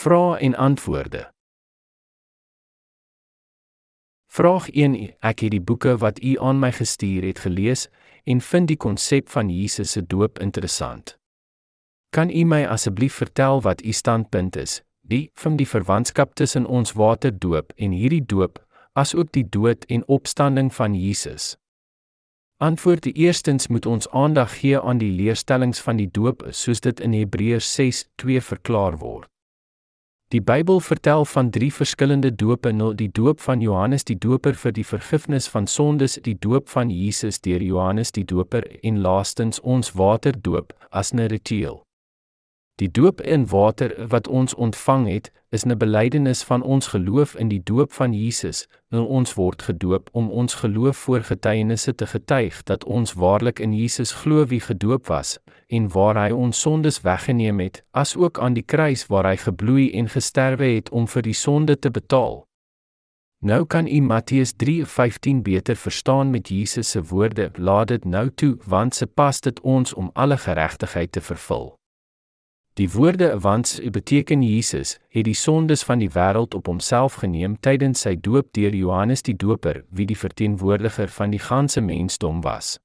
Vrae en antwoorde. Vraag 1: Ek het die boeke wat u aan my gestuur het gelees en vind die konsep van Jesus se doop interessant. Kan u my asseblief vertel wat u standpunt is, die van die verwantskap tussen ons waterdoop en hierdie doop, asook die dood en opstanding van Jesus? Antwoord: Eerstens moet ons aandag gee aan die leerstellings van die doop soos dit in Hebreërs 6:2 verklaar word. Die Bybel vertel van drie verskillende dope: nou die doop van Johannes die Doper vir die vergifnis van sondes, die doop van Jesus deur Johannes die Doper en laastens ons waterdoop as 'n ritueel. Die doop in water wat ons ontvang het, is 'n belydenis van ons geloof in die doop van Jesus. Nou ons word gedoop om ons geloof voor getuienisse te getuig dat ons waarlik in Jesus glo wie gedoop was en waar hy ons sondes weggeneem het, asook aan die kruis waar hy gebloei en gesterwe het om vir die sonde te betaal. Nou kan u Matteus 3:15 beter verstaan met Jesus se woorde: Laat dit nou toe, want se pas dit ons om alle geregtigheid te vervul. Die woorde want beteken Jesus het die sondes van die wêreld op homself geneem tydens sy doop deur Johannes die Doper, wie die verteenwoordiger van die ganse mensdom was.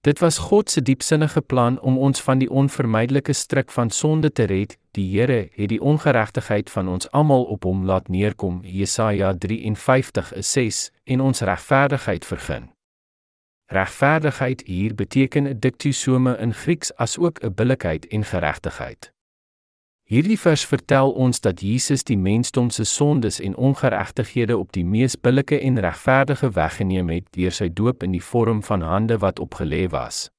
Dit was God se diepsinnige plan om ons van die onvermydelike stryk van sonde te red. Die Here het die ongeregtigheid van ons almal op hom laat neerkom, Jesaja 53:6, en ons regverdigheid vergun. Regverdigheid hier beteken 'n diktusome in Grieks as ook 'n billikheid en geregtigheid. Hierdie vers vertel ons dat Jesus die mensdom se sondes en ongeregtighede op die mees billike en regverdige weggeneem het deur sy doop in die vorm van hande wat opgelê was.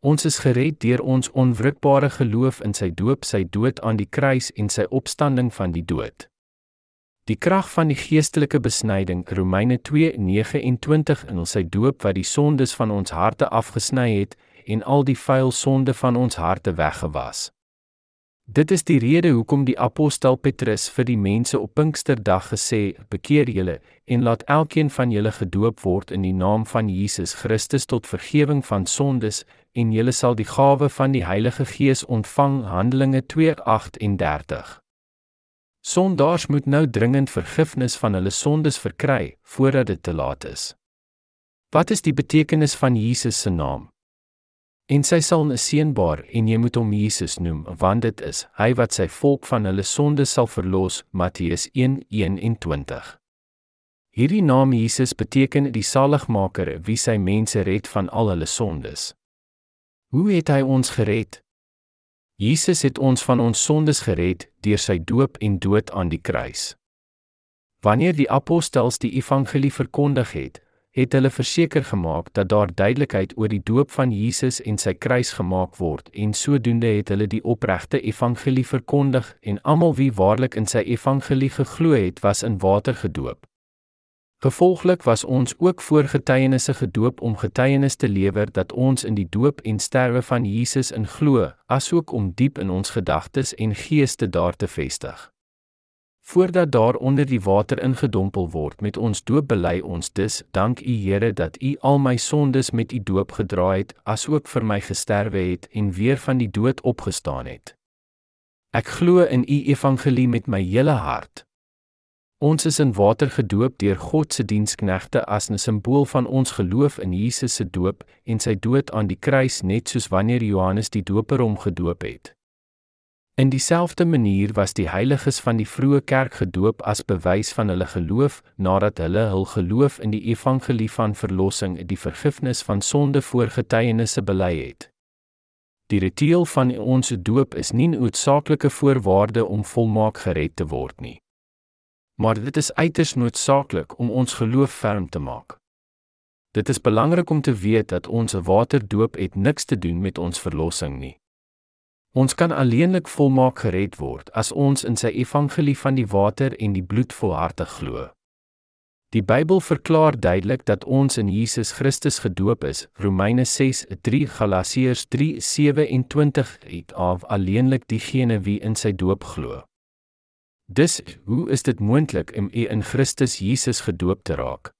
Ons is gered deur ons onwrikbare geloof in sy doop, sy dood aan die kruis en sy opstanding van die dood. Die krag van die geestelike besnyding Romeine 2:29 in sy doop wat die sondes van ons harte afgesny het en al die vuil sonde van ons harte weggewas. Dit is die rede hoekom die apostel Petrus vir die mense op Pinksterdag gesê: "Bekeer julle en laat elkeen van julle gedoop word in die naam van Jesus Christus tot vergifnis van sondes en julle sal die gawe van die Heilige Gees ontvang." Handelinge 2:38. Sondaars moet nou dringend vergifnis van hulle sondes verkry voordat dit te laat is. Wat is die betekenis van Jesus se naam? En sy sal 'n seënbaar en jy moet hom Jesus noem want dit is hy wat sy volk van hulle sondes sal verlos Matteus 1:21. Hierdie naam Jesus beteken die saligmaker wie sy mense red van al hulle sondes. Hoe het hy ons gered? Jesus het ons van ons sondes gered deur sy doop en dood aan die kruis. Wanneer die apostels die evangelie verkondig het, het hulle verseker gemaak dat daar duidelikheid oor die doop van Jesus en sy kruis gemaak word en sodoende het hulle die opregte evangelie verkondig en almal wie waarlik in sy evangelie geglo het, was in water gedoop. Gevolglik was ons ook voor getuienisse gedoop om getuienis te lewer dat ons in die doop en sterwe van Jesus in glo, asook om diep in ons gedagtes en geeste daar te vestig. Voordat daar onder die water ingedompel word met ons doop bely ons dus, dank U Here dat U al my sondes met U doop gedra het, asook vir my gesterwe het en weer van die dood opgestaan het. Ek glo in U evangelie met my hele hart. Ons is in water gedoop deur God se diensknegte as 'n simbool van ons geloof in Jesus se doop en sy dood aan die kruis net soos wanneer Johannes die Doper hom gedoop het. In dieselfde manier was die heiliges van die vroeë kerk gedoop as bewys van hulle geloof nadat hulle hul geloof in die evangelie van verlossing, die vergifnis van sonde voor getuienisse bely het. Die ritueel van ons doop is nie 'n noodsaaklike voorwaarde om volmaak gered te word nie maar dit is uiters noodsaaklik om ons geloof ferm te maak. Dit is belangrik om te weet dat ons waterdoop het niks te doen met ons verlossing nie. Ons kan alleenlik volmaak gered word as ons in sy evangelie van die water en die bloed volhartig glo. Die Bybel verklaar duidelik dat ons in Jesus Christus gedoop is. Romeine 6:3 Galasiërs 3:27 het af alleenlik diegene wie in sy doop glo. Dis hoe is dit moontlik om u in Christus Jesus gedoop te raak?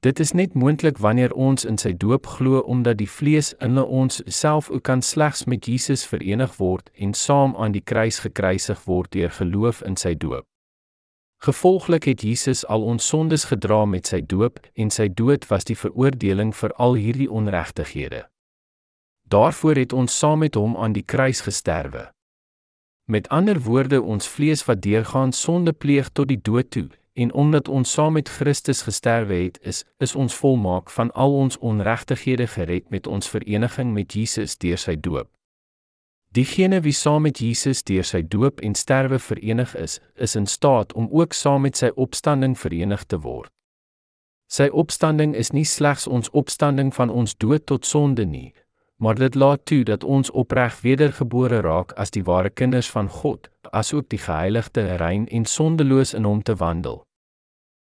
Dit is net moontlik wanneer ons in sy doop glo omdat die vlees in ons self ook kan slegs met Jesus verenig word en saam aan die kruis gekruisig word deur geloof in sy doop. Gevolglik het Jesus al ons sondes gedra met sy doop en sy dood was die veroordeling vir al hierdie onregtighede. Daarvoor het ons saam met hom aan die kruis gesterwe. Met ander woorde, ons vlees wat deurgaan sonde pleeg tot die dood toe, en omdat ons saam met Christus gesterwe het, is is ons volmaak van al ons onregtighede gered met ons vereniging met Jesus deur sy doop. Diegene wie saam met Jesus deur sy doop en sterwe verenig is, is in staat om ook saam met sy opstanding verenig te word. Sy opstanding is nie slegs ons opstanding van ons dood tot sonde nie, maar dit laat toe dat ons opreg wedergebore raak as die ware kinders van God, asook die geheiligde, rein en sondeloos in hom te wandel.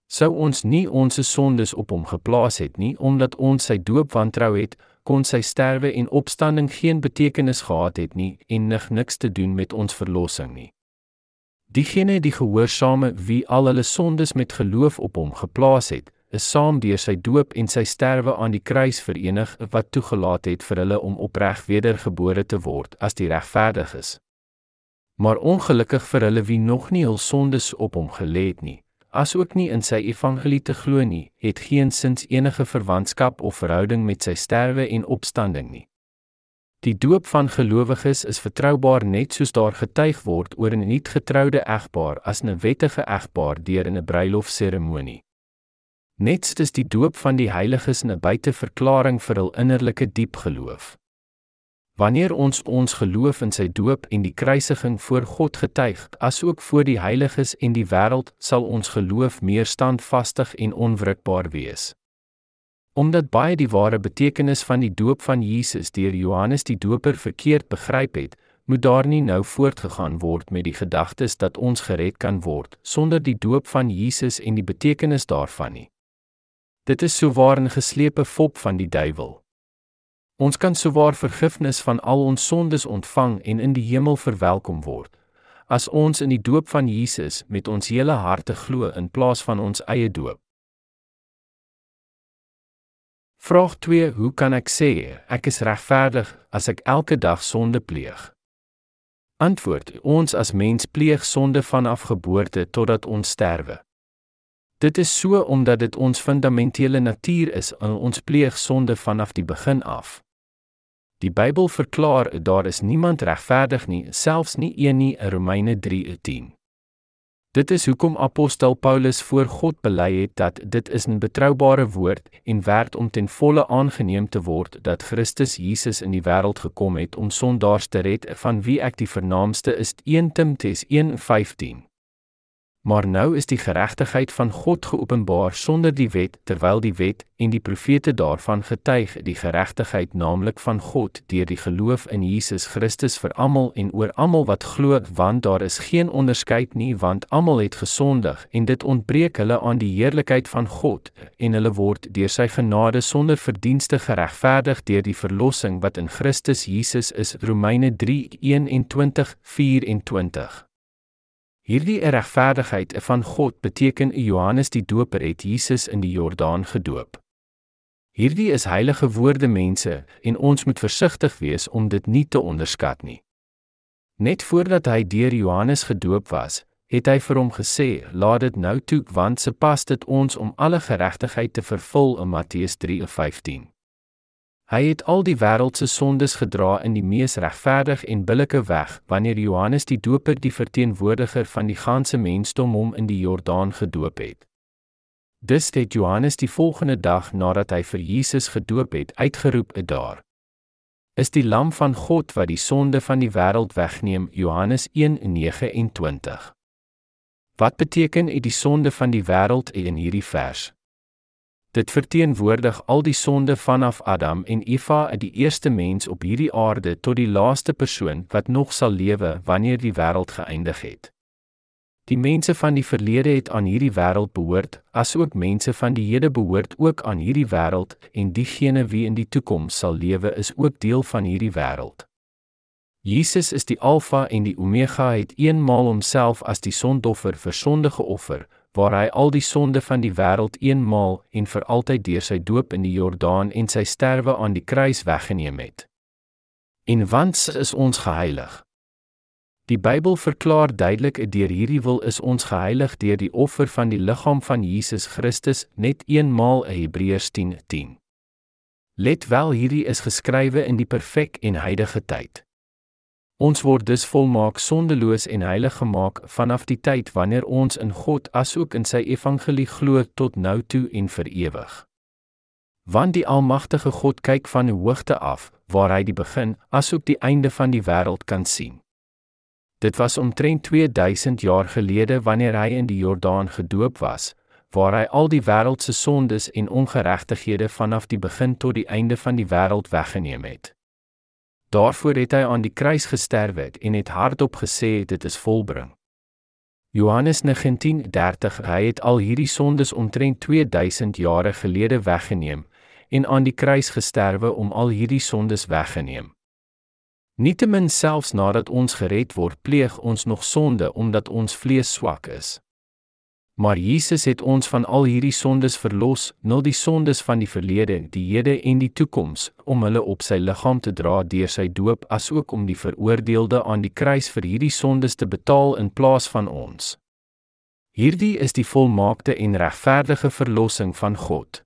Sou ons nie ons sondes op hom geplaas het nie omdat ons sy doop wantrou het, kon sy sterwe en opstanding geen betekenis gehad het nie en nig niks te doen met ons verlossing nie. Diegene die gehoorsame wie al hulle sondes met geloof op hom geplaas het, is saam deur sy doop en sy sterwe aan die kruis verenig wat toegelaat het vir hulle om opreg wedergebore te word as die regverdiges. Maar ongelukkig vir hulle wie nog nie hul sondes op hom gelê het nie, asook nie in sy evangelie te glo nie, het geensins enige verwantskap of verhouding met sy sterwe en opstanding nie. Die doop van gelowiges is vertroubaar net soos daar getuig word oor 'n nuut getroude egpaar as 'n wettige egpaar deur 'n bruilofseremonie. Net soos die doop van die heiliges 'n buiteverklaring vir hul innerlike diep geloof. Wanneer ons ons geloof in sy doop en die kruisiging voor God getuig, asook voor die heiliges en die wêreld, sal ons geloof meer standvastig en onwrikbaar wees. Omdat baie die ware betekenis van die doop van Jesus deur Johannes die Doper verkeerd begryp het, moet daar nie nou voortgegaan word met die gedagtes dat ons gered kan word sonder die doop van Jesus en die betekenis daarvan nie. Dit is souwaar 'n geslepe fop van die duiwel. Ons kan souwaar vergifnis van al ons sondes ontvang en in die hemel verwelkom word as ons in die doop van Jesus met ons hele harte glo in plaas van ons eie doop. Vraag 2: Hoe kan ek sê ek is regverdig as ek elke dag sonde pleeg? Antwoord: Ons as mens pleeg sonde vanaf geboorte totdat ons sterwe. Dit is so omdat dit ons fundamentele natuur is en ons pleeg sonde vanaf die begin af. Die Bybel verklaar daar is niemand regverdig nie, selfs nie een nie, Romeine 3:10. Dit is hoekom apostel Paulus voor God bely het dat dit is 'n betroubare woord en werd om ten volle aangeneem te word dat Christus Jesus in die wêreld gekom het om sondaars te red, van wie ek die vernaamste is. 1 Timoteus 1:15. Maar nou is die geregtigheid van God geopenbaar sonder die wet, terwyl die wet en die profete daarvan getuig, die geregtigheid naamlik van God deur die geloof in Jesus Christus vir almal en oor almal wat glo, want daar is geen onderskeid nie, want almal het gesondig en dit ontbreek hulle aan die heerlikheid van God en hulle word deur sy genade sonder verdienste geregverdig deur die verlossing wat in Christus Jesus is. Romeine 3:21-24 Hierdie regverdigheid van God beteken Johannes die Doper het Jesus in die Jordaan gedoop. Hierdie is heilige woorde mense en ons moet versigtig wees om dit nie te onderskat nie. Net voordat hy deur Johannes gedoop was, het hy vir hom gesê: "Laat dit nou toe, want se pas dit ons om alle geregtigheid te vervul in Matteus 3:15." Hy het al die wêreld se sondes gedra in die mees regverdig en billike weg wanneer Johannes die Doper die verteenwoordiger van die ganse mensdom hom in die Jordaan gedoop het. Dis het Johannes die volgende dag nadat hy vir Jesus gedoop het, uitgeroep het daar. Is die lam van God wat die sonde van die wêreld wegneem, Johannes 1:29. Wat beteken dit die sonde van die wêreld in hierdie vers? Dit verteenwoordig al die sonde vanaf Adam en Eva uit die eerste mens op hierdie aarde tot die laaste persoon wat nog sal lewe wanneer die wêreld geëindig het. Die mense van die verlede het aan hierdie wêreld behoort, asook mense van die hede behoort ook aan hierdie wêreld en diegene wie in die toekoms sal lewe is ook deel van hierdie wêreld. Jesus is die Alfa en die Omega het eenmaal homself as die sondoffer vir sonde geoffer, waar hy al die sonde van die wêreld eenmaal en vir altyd deur sy doop in die Jordaan en sy sterwe aan die kruis weggeneem het. En want is ons geheilig. Die Bybel verklaar duidelik deur hierdie wil is ons geheilig deur die offer van die liggaam van Jesus Christus net eenmaal in Hebreërs 10:10. 10. Let wel hierdie is geskrywe in die perfek en heilige tyd. Ons word dus volmaak sondeloos en heilig gemaak vanaf die tyd wanneer ons in God asook in sy evangelie glo tot nou toe en vir ewig. Want die almagtige God kyk van die hoogte af, waar hy die begin asook die einde van die wêreld kan sien. Dit was omtrent 2000 jaar gelede wanneer hy in die Jordaan gedoop was, waar hy al die wêreld se sondes en ongeregtighede vanaf die begin tot die einde van die wêreld weggeneem het. Daarvoor het hy aan die kruis gesterwe en het hardop gesê dit is volbring. Johannes 19:30 Hy het al hierdie sondes omtrent 2000 jare gelede weggeneem en aan die kruis gesterwe om al hierdie sondes weggeneem. Nietemin selfs nadat ons gered word, pleeg ons nog sonde omdat ons vlees swak is. Maar Jesus het ons van al hierdie sondes verlos, nul die sondes van die verlede, die hede en die toekoms, om hulle op sy liggaam te dra deur sy doop, asook om die veroordeelde aan die kruis vir hierdie sondes te betaal in plaas van ons. Hierdie is die volmaakte en regverdige verlossing van God.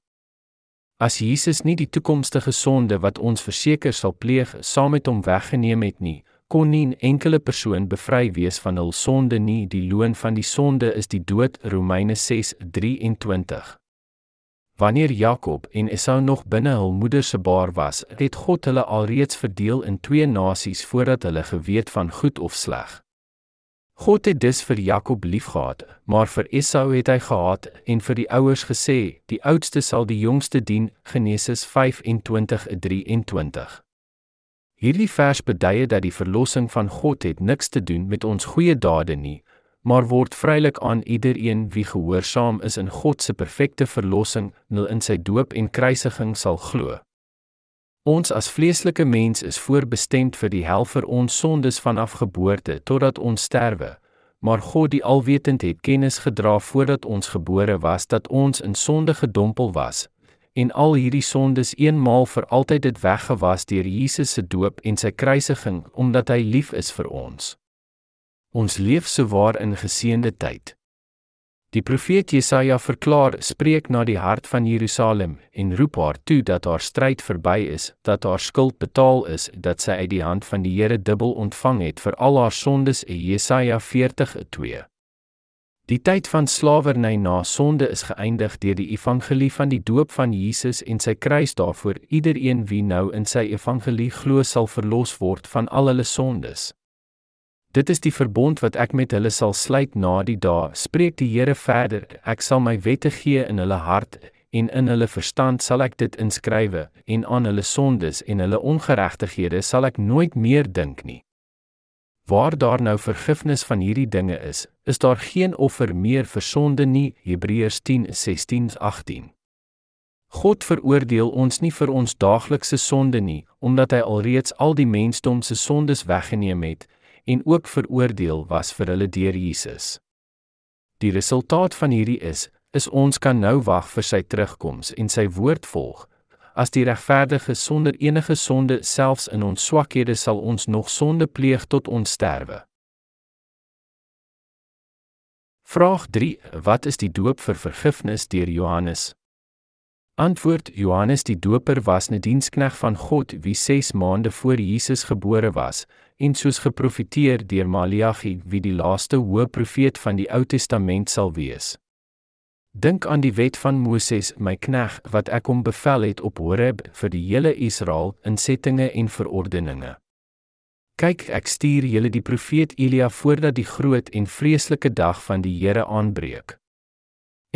As Jesus nie die toekomstige sonde wat ons verseker sal pleeg, saam met hom weggeneem het nie, kon nie 'n enkele persoon bevry wees van hul sonde nie. Die loon van die sonde is die dood. Romeine 6:23. Wanneer Jakob en Esau nog binne hul moeder se baar was, het God hulle alreeds verdeel in twee nasies voordat hulle geweet van goed of sleg. God het dus vir Jakob liefgehad, maar vir Esau het hy gehaat en vir die ouers gesê, die oudste sal die jongste dien. Genesis 25:23. Hierdie vers beduie dat die verlossing van God het niks te doen met ons goeie dade nie, maar word vrylik aan elkeen wie gehoorsaam is in God se perfekte verlossing, nul in sy doop en kruisiging sal glo. Ons as vleeslike mens is voorbestem vir die hel vir ons sondes vanaf geboorte totdat ons sterwe, maar God die alwetend het kennis gedra voordat ons gebore was dat ons in sonde gedompel was, en al hierdie sondes eenmaal vir altyd dit weggewas deur Jesus se doop en sy kruisiging omdat hy lief is vir ons. Ons leef sowaar in geseënde tyd. Die profeet Jesaja verklaar, spreek na die hart van Jerusalem en roep haar toe dat haar stryd verby is, dat haar skuld betaal is, dat sy uit die hand van die Here dubbel ontvang het vir al haar sondes. Jesaja 40:2. Die tyd van slawerny na sonde is geëindig deur die evangelie van die doop van Jesus en sy kruis daarvoor. Iedereen wie nou in sy evangelie glo sal verlos word van al hulle sondes. Dit is die verbond wat ek met hulle sal sluit na die dae, spreek die Here verder. Ek sal my wette gee in hulle hart en in hulle verstand sal ek dit inskrywe en aan hulle sondes en hulle ongeregtighede sal ek nooit meer dink nie. Waar daar nou vergifnis van hierdie dinge is, is daar geen offer meer vir sonde nie. Hebreërs 10:16-18. God veroordeel ons nie vir ons daaglikse sonde nie, omdat hy alreeds al die mensdom se sondes weggeneem het en ook veroordeel was vir hulle deur Jesus. Die resultaat van hierdie is, is ons kan nou wag vir sy terugkoms en sy woord volg, as die regverdige sonder enige sonde selfs in ons swakhede sal ons nog sonde pleeg tot ons sterwe. Vraag 3: Wat is die doop vir vergifnis deur Johannes? Antwoord: Johannes die Doper was 'n dienskneg van God wie 6 maande voor Jesus gebore was en soos geprofeteer deur Maleagi wie die laaste hoë profeet van die Ou Testament sal wees. Dink aan die wet van Moses, my knegg, wat ek hom bevel het op Horeb vir die hele Israel in settinge en verordeninge. Kyk, ek stuur julle die profeet Elia voordat die groot en vreeslike dag van die Here aanbreek.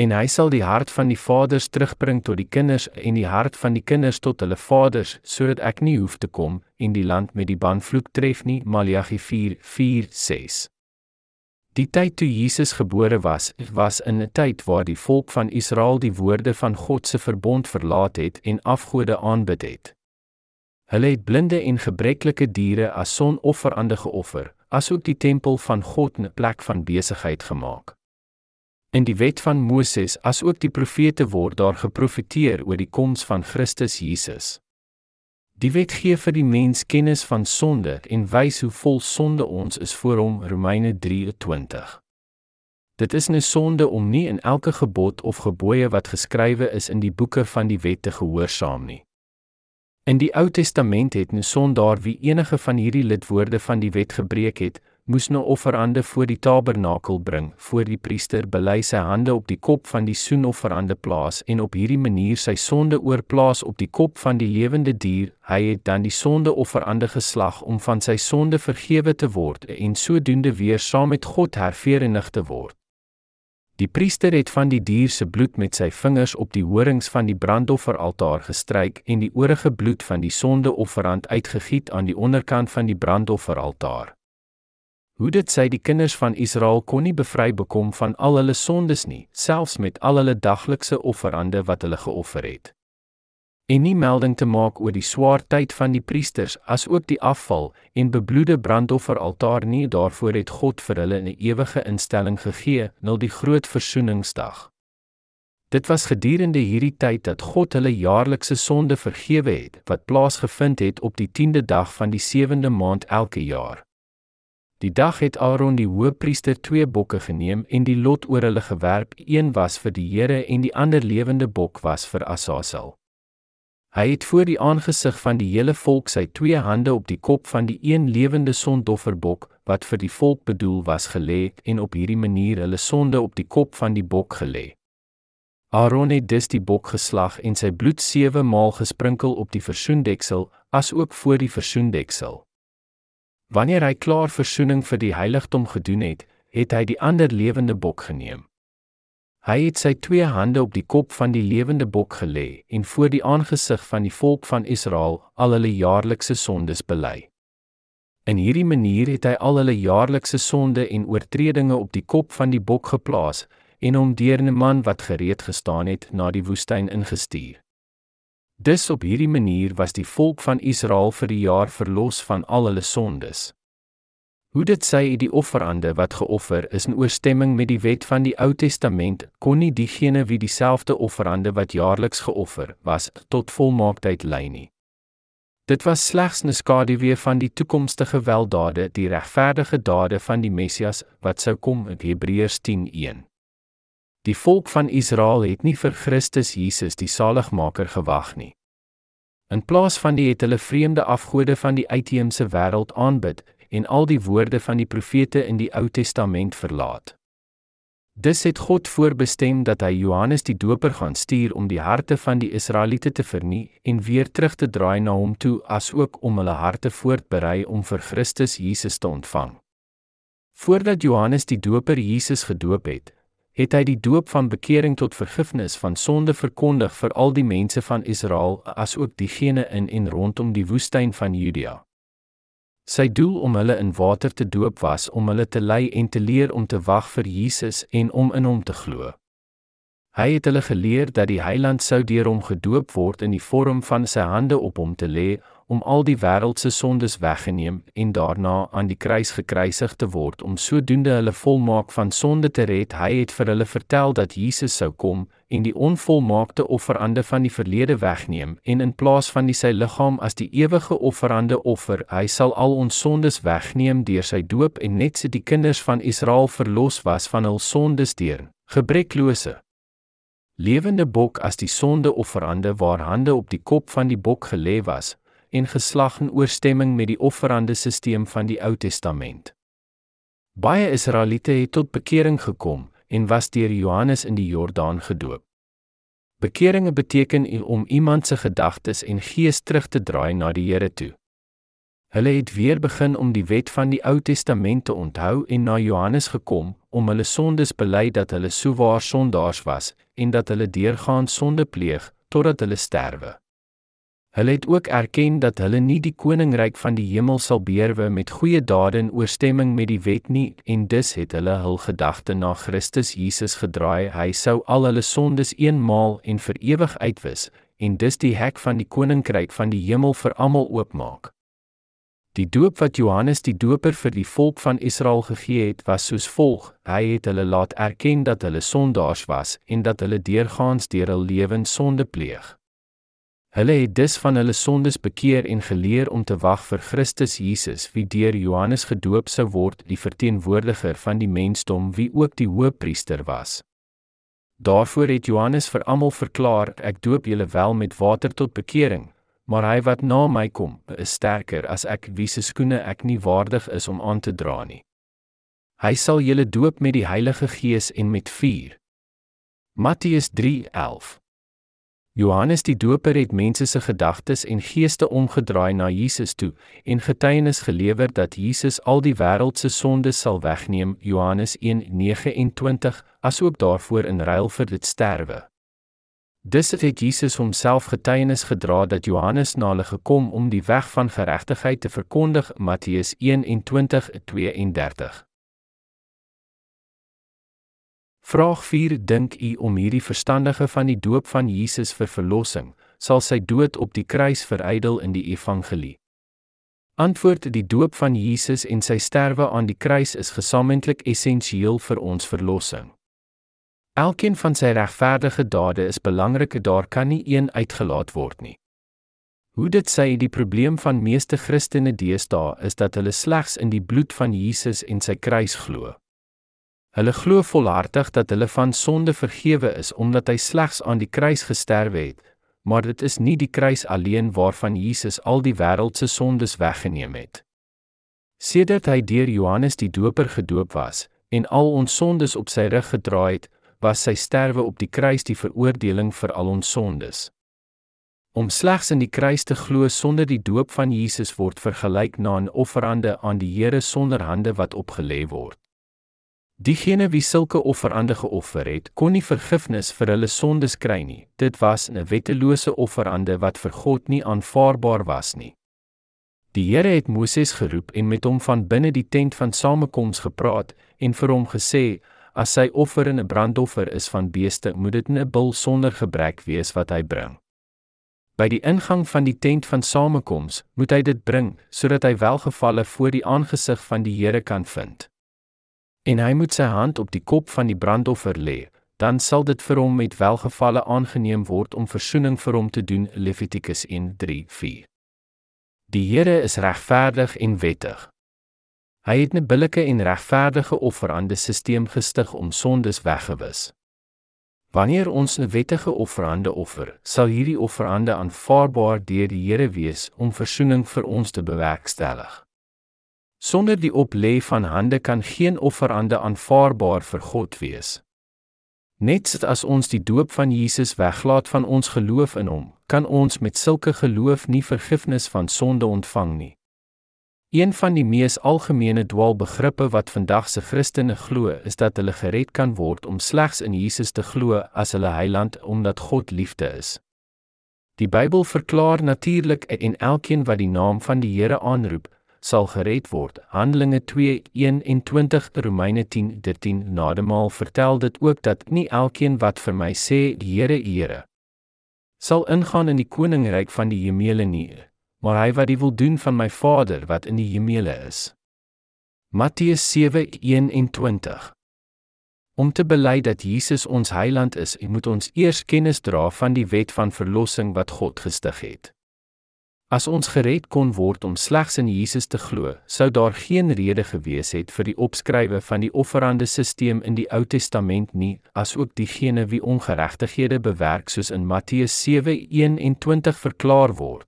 En hy sal die hart van die vaders terugbring tot die kinders en die hart van die kinders tot hulle vaders, sodat ek nie hoef te kom en die land met die banvloek tref nie. Maleagi 4:4-6 Die tyd toe Jesus gebore was, was in 'n tyd waar die volk van Israel die woorde van God se verbond verlaat het en afgode aanbid het. Hulle het blinde en gebreklike diere as sonofferande geoffer, asook die tempel van God 'n plek van besigheid gemaak. In die wet van Moses asook die profete word daar geprofeteer oor die koms van Christus Jesus. Die wet gee vir die mens kennis van sonde en wys hoe vol sonde ons is voor hom Romeine 3:20. Dit is 'n sonde om nie in elke gebod of gebooie wat geskrywe is in die boeke van die wet te gehoorsaam nie. In die Ou Testament het 'n sondaar wie enige van hierdie lidwoorde van die wet gebreek het, moes 'n offerande voor die tabernakel bring, voor die priester bely sy hande op die kop van die soenofferande plaas en op hierdie manier sy sonde oorplaas op die kop van die lewende dier. Hy het dan die sondeofferande geslag om van sy sonde vergewe te word en sodoende weer saam met God herverenig te word. Die priester het van die dier se bloed met sy vingers op die horings van die brandofferaltaar gestryk en die oorige bloed van die sondeofferand uitgegiet aan die onderkant van die brandofferaltaar. Hoe dit sy die kinders van Israel kon nie bevry bekom van al hulle sondes nie, selfs met al hulle daglikse offerande wat hulle geoffer het. En nie melding te maak oor die swaar tyd van die priesters as ook die afval en bebloede brandofferaltaar nie, daarvoor het God vir hulle 'n ewige instelling gegee, nul die groot versoeningsdag. Dit was gedurende hierdie tyd dat God hulle jaarlikse sonde vergewe het wat plaasgevind het op die 10de dag van die 7de maand elke jaar. Die dag het Aaron die hoëpriester twee bokke geneem en die lot oor hulle gewerp. Een was vir die Here en die ander lewende bok was vir Asasel. Hy het voor die aangesig van die hele volk sy twee hande op die kop van die een lewende sondofferbok wat vir die volk bedoel was gelê en op hierdie manier hulle sonde op die kop van die bok gelê. Aaron het dus die bok geslag en sy bloed 7 maal gesprinkel op die versoendeksel asook voor die versoendeksel. Wanneer hy klaar verzoening vir die heiligdom gedoen het, het hy die ander lewende bok geneem. Hy het sy twee hande op die kop van die lewende bok gelê en voor die aangesig van die volk van Israel al hulle jaarlikse sondes bely. In hierdie manier het hy al hulle jaarlikse sonde en oortredinge op die kop van die bok geplaas en hom deur 'n man wat gereed gestaan het na die woestyn ingestuur. Dus op hierdie manier was die volk van Israel vir die jaar verlos van al hulle sondes. Hoe dit sê die offerande wat geoffer is in ooreenstemming met die wet van die Ou Testament, kon nie diegene wie dieselfde offerande wat jaarliks geoffer was tot volmaaktheid lei nie. Dit was slegs 'n skaduwee van die toekomstige weldade, die regverdige dade van die Messias wat sou kom in Hebreërs 10:1. Die volk van Israel het nie vir Christus Jesus die saligmaker gewag nie. In plaas van dit het hulle vreemde afgode van die uitheemse wêreld aanbid en al die woorde van die profete in die Ou Testament verlaat. Dis het God voorbestem dat hy Johannes die Doper gaan stuur om die harte van die Israeliete te vernie en weer terug te draai na hom toe asook om hulle harte voortberei om vir Christus Jesus te ontvang. Voordat Johannes die Doper Jesus gedoop het, het hy die doop van bekering tot vergifnis van sonde verkondig vir al die mense van Israel asook diegene in en rondom die woestyn van Judea. Sy doel om hulle in water te doop was om hulle te lei en te leer om te wag vir Jesus en om in hom te glo. Hy het hulle geleer dat die Heiland sou deur hom gedoop word in die vorm van sy hande op hom te lê om al die wêreld se sondes weggeneem en daarna aan die kruis gekruisig te word om sodoende hulle volmaak van sonde te red. Hy het vir hulle vertel dat Jesus sou kom en die onvolmaakte offerande van die verlede wegneem en in plaas van die sy liggaam as die ewige offerande offer, hy sal al ons sondes wegneem deur sy doop en net so die kinders van Israel verlos was van hul sondes deur gebreklose lewende bok as die sondeofferande waar hande op die kop van die bok gelê was en geslag in ooreenstemming met die offerande stelsel van die Ou Testament. Baie Israeliete het tot bekering gekom en was deur Johannes in die Jordaan gedoop. Bekeringe beteken om iemand se gedagtes en gees terug te draai na die Here toe. Hulle het weer begin om die wet van die Ou Testament te onthou en na Johannes gekom om hulle sondes bely dat hulle souwaar sondaars was en dat hulle deurgaan sonde pleeg totdat hulle sterwe. Hulle het ook erken dat hulle nie die koninkryk van die hemel sal beerwe met goeie dade in ooreenstemming met die wet nie en dus het hulle hul gedagte na Christus Jesus gedraai. Hy sou al hulle sondes eenmaal en vir ewig uitwis en dus die hek van die koninkryk van die hemel vir almal oopmaak. Die doop wat Johannes die Doper vir die volk van Israel gegee het, was soos volg: Hy het hulle laat erken dat hulle sondaars was en dat hulle deurgaans deur hul lewens sonde pleeg. Hulle het dus van hulle sondes bekeer en geleer om te wag vir Christus Jesus, wie deur Johannes gedoop sou word, die verteenwoordiger van die mensdom wie ook die hoëpriester was. Daarvoor het Johannes vir almal verklaar: Ek doop julle wel met water tot bekering, maar hy wat na my kom, is sterker as ek, wie se skoene ek nie waardig is om aan te dra nie. Hy sal julle doop met die Heilige Gees en met vuur. Matteus 3:11 Johannes die Doper het mense se gedagtes en geeste omgedraai na Jesus toe en getuienis gelewer dat Jesus al die wêreld se sondes sal wegneem Johannes 1:29 asook daarvoor in ruil vir dit sterwe. Dis het Jesus homself getuienis gedra dat Johannes na hulle gekom om die weg van geregtigheid te verkondig Matteus 1:20-32 Vraag 4 Dink u om hierdie verstandige van die doop van Jesus vir verlossing, sal sy dood op die kruis verydel in die evangelie? Antwoord: Die doop van Jesus en sy sterwe aan die kruis is gesamentlik essensieel vir ons verlossing. Elkeen van sy regverdige dade is belangrik, daar kan nie een uitgelaat word nie. Hoe dit sê die probleem van meeste Christene deesdae is dat hulle slegs in die bloed van Jesus en sy kruis glo. Hulle glo volhartig dat hulle van sonde vergewe is omdat hy slegs aan die kruis gesterwe het, maar dit is nie die kruis alleen waarvan Jesus al die wêreld se sondes weggeneem het. Sedert hy deur Johannes die Doper gedoop was en al ons sondes op sy rug gedra het, was sy sterwe op die kruis die veroordeling vir al ons sondes. Om slegs in die kruis te glo sonder die doop van Jesus word vergelyk na 'n offerande aan die Here sonder hande wat opgelê word. Diegene wie sulke offerande geoffer het, kon nie vergifnis vir hulle sondes kry nie. Dit was 'n wettelose offerande wat vir God nie aanvaarbaar was nie. Die Here het Moses geroep en met hom van binne die tent van samekoms gepraat en vir hom gesê: "As sy offer 'n brandoffer is van beeste, moet dit 'n bul sonder gebrek wees wat hy bring." By die ingang van die tent van samekoms moet hy dit bring sodat hy welgevalle voor die aangesig van die Here kan vind en hy moet sy hand op die kop van die brandoffer lê, dan sal dit vir hom met welgevalle aangeneem word om verzoening vir hom te doen Levitikus 1:3-4. Die Here is regverdig en wettig. Hy het 'n billike en regverdige offerande stelsel gestig om sondes weggewis. Wanneer ons 'n wettige offerande offer, sal hierdie offerande aanvaarbaar deur die Here wees om verzoening vir ons te bewerkstellig. Sonder die oplê van hande kan geen offerande aanvaarbaar vir God wees. Net as ons die doop van Jesus weglaat van ons geloof in hom, kan ons met sulke geloof nie vergifnis van sonde ontvang nie. Een van die mees algemene dwaalbegrippe wat vandag se Christene glo, is dat hulle gered kan word om slegs in Jesus te glo as hulle heiland omdat God liefde is. Die Bybel verklaar natuurlik en elkeen wat die naam van die Here aanroep, sal gered word. Handelinge 2:21 Romeine 10:13 Nademaal vertel dit ook dat nie elkeen wat vir my sê die Here Here sal ingaan in die koninkryk van die hemele nie, maar hy wat die wil doen van my Vader wat in die hemele is. Matteus 7:21 Om te bely dat Jesus ons heiland is, moet ons eers kennis dra van die wet van verlossing wat God gestig het. As ons gered kon word om slegs in Jesus te glo, sou daar geen rede gewees het vir die opskrywe van die offerande stelsel in die Ou Testament nie, asook diegene wie ongeregtighede bewerk soos in Matteus 7:21 verklaar word.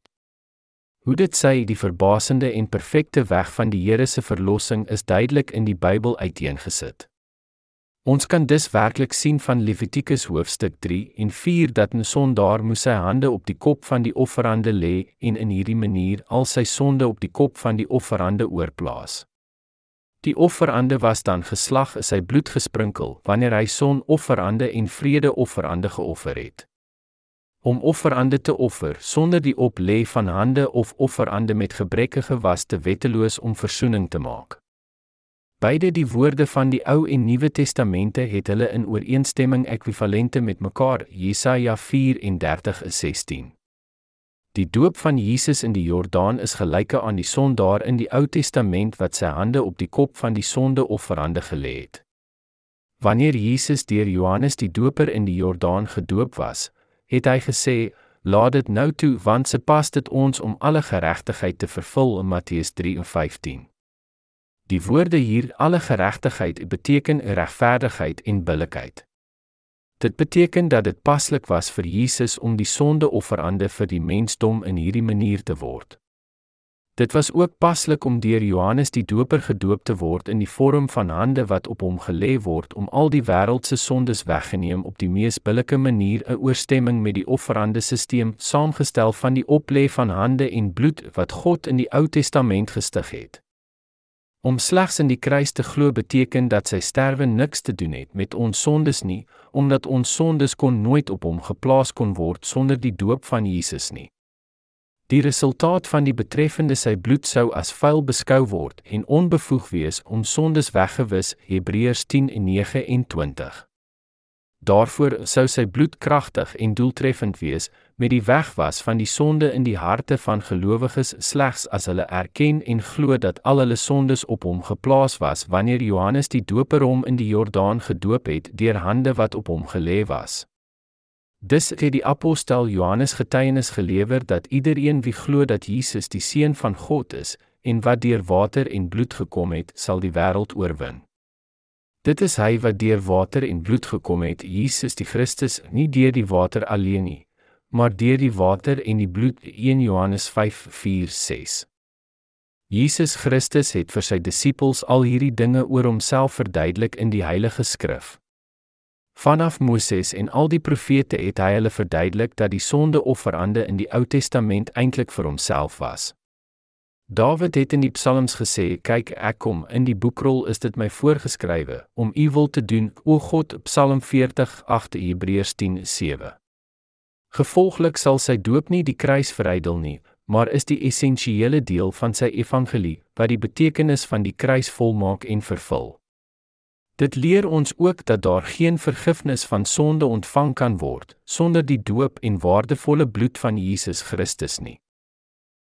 Hoe dit sê die verbasende en perfekte weg van die Here se verlossing is duidelik in die Bybel uiteengesit. Ons kan dus werklik sien van Levitikus hoofstuk 3 en 4 dat 'n sondaar moes sy hande op die kop van die offerande lê en in hierdie manier al sy sonde op die kop van die offerande oorplaas. Die offerande was dan geslag is sy bloed gesprinkel wanneer hy sonofferande en vredeofferande geoffer het. Om offerande te offer sonder die oplê van hande of offerande met gebrekkige was te wetteloos om verzoening te maak. Beide die woorde van die Ou en Nuwe Testamente het hulle in ooreenstemming ekwivalente met mekaar. Jesaja 34:16. Die doop van Jesus in die Jordaan is gelyke aan die sondaar in die Ou Testament wat sy hande op die kop van die sondeofferande gelê het. Wanneer Jesus deur Johannes die Doper in die Jordaan gedoop was, het hy gesê: "Laat dit nou toe, want se pas dit ons om alle geregtigheid te vervul Matteus 3:15." Die woorde hier alle geregtigheid beteken regverdigheid en billikheid. Dit beteken dat dit paslik was vir Jesus om die sondeofferande vir die mensdom in hierdie manier te word. Dit was ook paslik om deur Johannes die Doper gedoop te word in die vorm van hande wat op hom gelê word om al die wêreld se sondes weggeneem op die mees billike manier 'n ooreenstemming met die offerandesisteem saamgestel van die oplê van hande en bloed wat God in die Ou Testament gestig het. Om slegs in die kruis te glo beteken dat sy sterwe niks te doen het met ons sondes nie, omdat ons sondes kon nooit op hom geplaas kon word sonder die doop van Jesus nie. Die resultaat van die betreffende sy bloed sou as vuil beskou word en onbevoeg wees om sondes weggewis Hebreërs 10:29. Daarvoor sou sy bloed kragtig en doeltreffend wees met die wegwas van die sonde in die harte van gelowiges slegs as hulle erken en glo dat al hulle sondes op hom geplaas was wanneer Johannes die Doper hom in die Jordaan gedoop het deur hande wat op hom gelê was. Dis het die apostel Johannes getuienis gelewer dat iedereen wie glo dat Jesus die seun van God is en wat deur water en bloed gekom het, sal die wêreld oorwin. Dit is hy wat deur water en bloed gekom het, Jesus die Christus, nie deur die water alleen nie, maar deur die water en die bloed 1 Johannes 5:4-6. Jesus Christus het vir sy disippels al hierdie dinge oor homself verduidelik in die Heilige Skrif. Vanaf Moses en al die profete het hy hulle verduidelik dat die sondeofferande in die Ou Testament eintlik vir homself was. Dawid het in die psalms gesê: "Kyk, ek kom, in die boekrol is dit my voorgeskrywe om u wil te doen, o God." Psalm 40:8 Hebreërs 10:7. Gevolglik sal sy doop nie die kruis verydel nie, maar is die essensiële deel van sy evangelie wat die betekenis van die kruis volmaak en vervul. Dit leer ons ook dat daar geen vergifnis van sonde ontvang kan word sonder die doop en waardevolle bloed van Jesus Christus nie.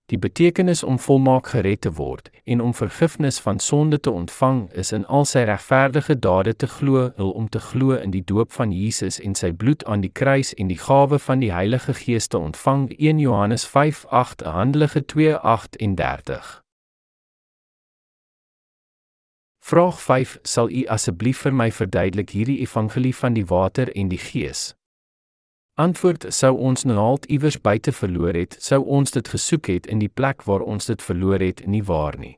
Die betekenis om volmaak gered te word en om vergifnis van sonde te ontvang is in al sy regverdige dade te glo, hul om te glo in die doop van Jesus en sy bloed aan die kruis en die gawe van die Heilige Gees te ontvang. 1 Johannes 5:8 Handelinge 2:38. Vraag 5: Sal u asseblief vir my verduidelik hierdie evangelie van die water en die Gees? Antwoord sou ons naald iewers buite verloor het, sou ons dit gesoek het in die plek waar ons dit verloor het, nie waar nie.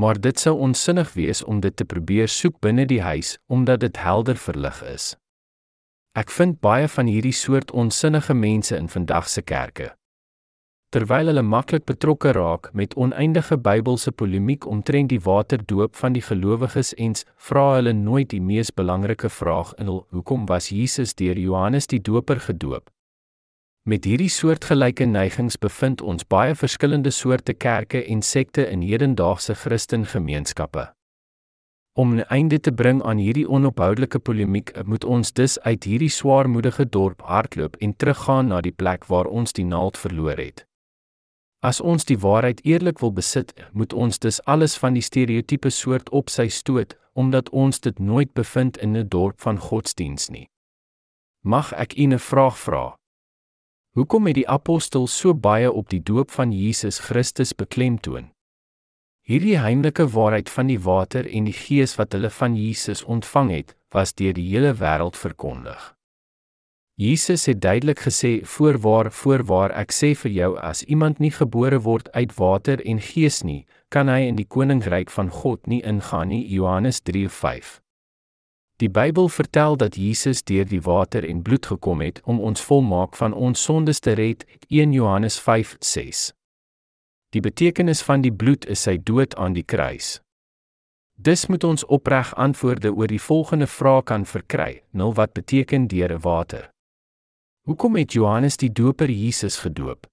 Maar dit sou onsinnig wees om dit te probeer soek binne die huis omdat dit helder verlig is. Ek vind baie van hierdie soort onsinnige mense in vandag se kerke terwyl hulle maklik betrokke raak met oneindige Bybelse polemiek omtrent die waterdoop van die gelowiges ens, vra hulle nooit die mees belangrike vraag in hul: Hoekom was Jesus deur Johannes die Doper gedoop? Met hierdie soortgelyke neigings bevind ons baie verskillende soorte kerke en sekte in hedendaagse Christengemeenskappe. Om 'n einde te bring aan hierdie onophoudelike polemiek, moet ons dus uit hierdie swaarmoedige dorp hardloop en teruggaan na die plek waar ons die naald verloor het. As ons die waarheid eerlik wil besit, moet ons dus alles van die stereotipe soort op sy stoot, omdat ons dit nooit bevind in 'n dorp van godsdiens nie. Mag ek u 'n vraag vra? Hoekom het die apostels so baie op die doop van Jesus Christus beklemtoon? Hierdie heimlike waarheid van die water en die gees wat hulle van Jesus ontvang het, was deur die hele wêreld verkondig. Jesus het duidelik gesê: "Voorwaar, voorwaar, ek sê vir jou, as iemand nie gebore word uit water en gees nie, kan hy in die koninkryk van God nie ingaan nie." Johannes 3:5. Die Bybel vertel dat Jesus deur die water en bloed gekom het om ons volmaak van ons sondes te red. 1 Johannes 5:6. Die betekenis van die bloed is sy dood aan die kruis. Dis moet ons opreg antwoorde oor die volgende vraag kan verkry: "Nul wat beteken deur water?" Hoekom het Johannes die Doper Jesus gedoop?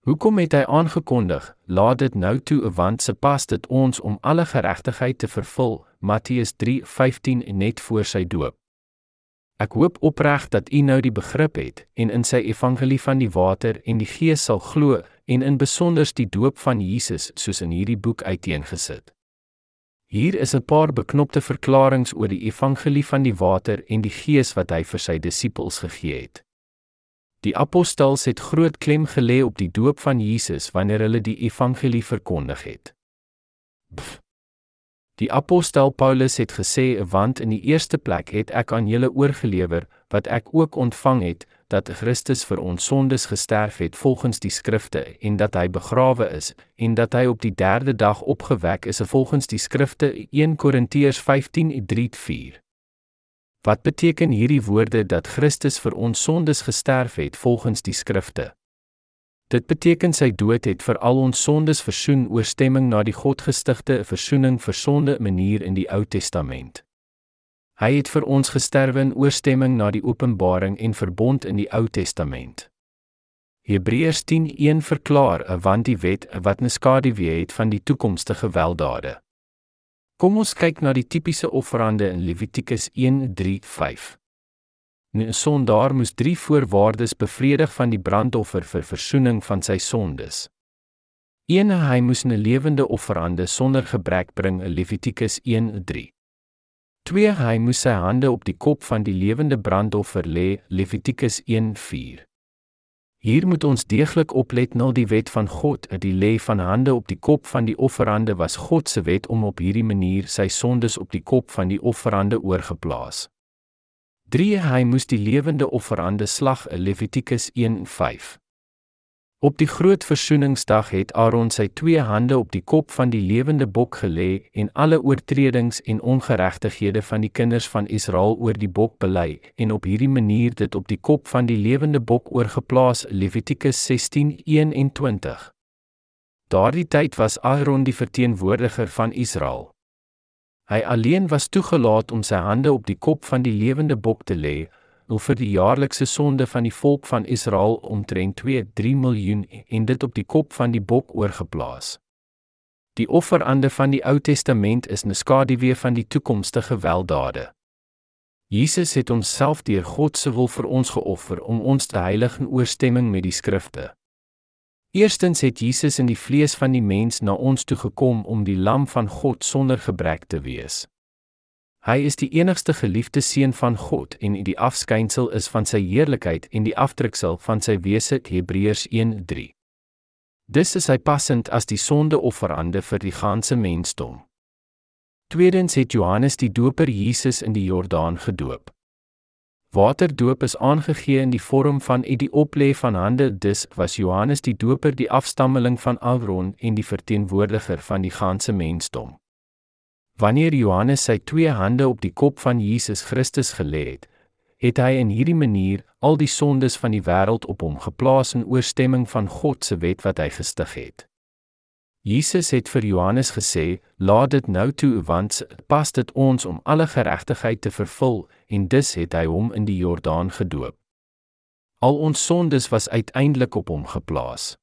Hoekom het hy aangekondig: "Laat dit nou toe, want se pas dit ons om alle geregtigheid te vervul." Matteus 3:15 net voor sy doop. Ek hoop opreg dat u nou die begrip het en in sy evangelie van die water en die gees sal glo en in besonder die doop van Jesus soos in hierdie boek uiteengesit. Hier is 'n paar beknopte verklaringe oor die evangelie van die water en die gees wat hy vir sy disippels gegee het. Die apostels het groot klem gelê op die doop van Jesus wanneer hulle die evangelie verkondig het. Pff. Die apostel Paulus het gesê want in die eerste plek het ek aan julle oorgelewer wat ek ook ontvang het dat Christus vir ons sondes gesterf het volgens die skrifte en dat hy begrawe is en dat hy op die 3de dag opgewek is volgens die skrifte 1 Korintiërs 15:3-4 Wat beteken hierdie woorde dat Christus vir ons sondes gesterf het volgens die skrifte Dit beteken sy dood het vir al ons sondes versoen oorstemming na die Godgestigte versoening vir sonde manier in die Ou Testament. Hy het vir ons gesterwe in oorstemming na die openbaring en verbond in die Ou Testament. Hebreërs 10:1 verklaar want die wet wat 'n skaduwee het van die toekomstige weldade. Kom ons kyk na die tipiese offerande in Levitikus 1:3-5. Nou sondaar moes drie voorwaardes bevredig van die brandoffer vir verzoening van sy sondes. 1 hy moes 'n lewende offerande sonder gebrek bring, Levitikus 1:3. 2 hy moes sy hande op die kop van die lewende brandoffer lê, Levitikus 1:4. Hier moet ons deeglik oplet na die wet van God, dat die lê van hande op die kop van die offerande was God se wet om op hierdie manier sy sondes op die kop van die offerande oorgeplaas. 3 hy moes die lewende offerande slag Levitikus 1:5. Op die groot versoeningsdag het Aaron sy twee hande op die kop van die lewende bok gelê en alle oortredings en ongeregtighede van die kinders van Israel oor die bok bely en op hierdie manier dit op die kop van die lewende bok oorgeplaas Levitikus 16:21. Daardie tyd was Aaron die verteenwoordiger van Israel. Hy alleen was toegelaat om sy hande op die kop van die lewende bok te lê, om vir die jaarlikse sonde van die volk van Israel omtrent 2-3 miljoen en dit op die kop van die bok oorgeplaas. Die offerande van die Ou Testament is 'n skaduwee van die toekomstige weldade. Jesus het homself deur God se wil vir ons geoffer om ons te heilig in ooreenstemming met die skrifte. Eerstens het Jesus in die vlees van die mens na ons toe gekom om die lam van God sonder gebrek te wees. Hy is die enigste geliefde seun van God en die afskynsel is van sy heerlikheid en die aftreksel van sy wese Hebreërs 1:3. Dis is hy passend as die sondeofferande vir die ganse mensdom. Tweedens het Johannes die Doper Jesus in die Jordaan gedoop. Waterdoop is aangegee in die vorm van die oplê van hande, dus was Johannes die Doper die afstammeling van Aaron en die verteenwoordiger van die ganse mensdom. Wanneer Johannes sy twee hande op die kop van Jesus Christus gelê het, het hy in hierdie manier al die sondes van die wêreld op hom geplaas in ooreenstemming van God se wet wat hy gestig het. Jesus het vir Johannes gesê: "Laat dit nou toe, want pas dit ons om alle geregtigheid te vervul," en dus het hy hom in die Jordaan gedoop. Al ons sondes was uiteindelik op hom geplaas.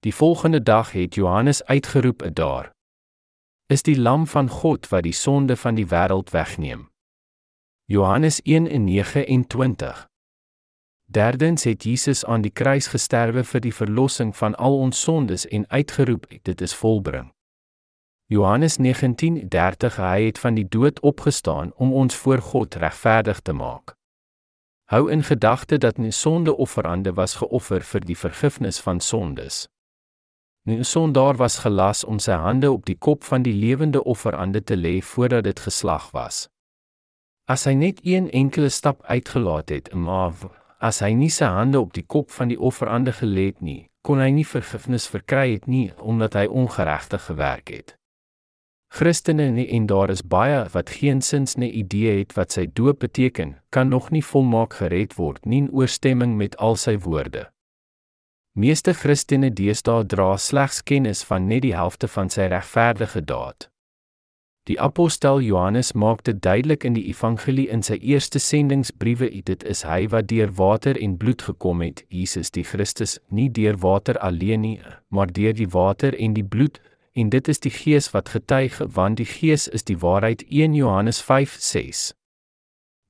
Die volgende dag het Johannes uitgeroep: "Daar is die lam van God wat die sonde van die wêreld wegneem." Johannes 1:29 Derdens het Jesus aan die kruis gesterwe vir die verlossing van al ons sondes en uitgeroep dit is volbring. Johannes 19:30 hy het van die dood opgestaan om ons voor God regverdig te maak. Hou in gedagte dat 'n sondeofferande was geoffer vir die vergifnis van sondes. Nou sondaar was gelas om sy hande op die kop van die lewende offerande te lê voordat dit geslag was. As hy net een enkele stap uitgelaat het, maar as hy nie sy hande op die kop van die offerande gelê het nie, kon hy nie vergifnis verkry het nie omdat hy ongeregtig gewerk het. Christene nie en daar is baie wat geensins 'n idee het wat sy doop beteken, kan nog nie volmaak gered word nie in ooreenstemming met al sy woorde. Meeste Christene deesdae dra slegs kennis van net die helfte van sy regverdige daad. Die apostel Johannes maak dit duidelik in die evangelie in sy eerste sendingsbriewe dit is hy wat deur water en bloed gekom het Jesus die Christus nie deur water alleen nie maar deur die water en die bloed en dit is die gees wat getuig want die gees is die waarheid 1 Johannes 5:6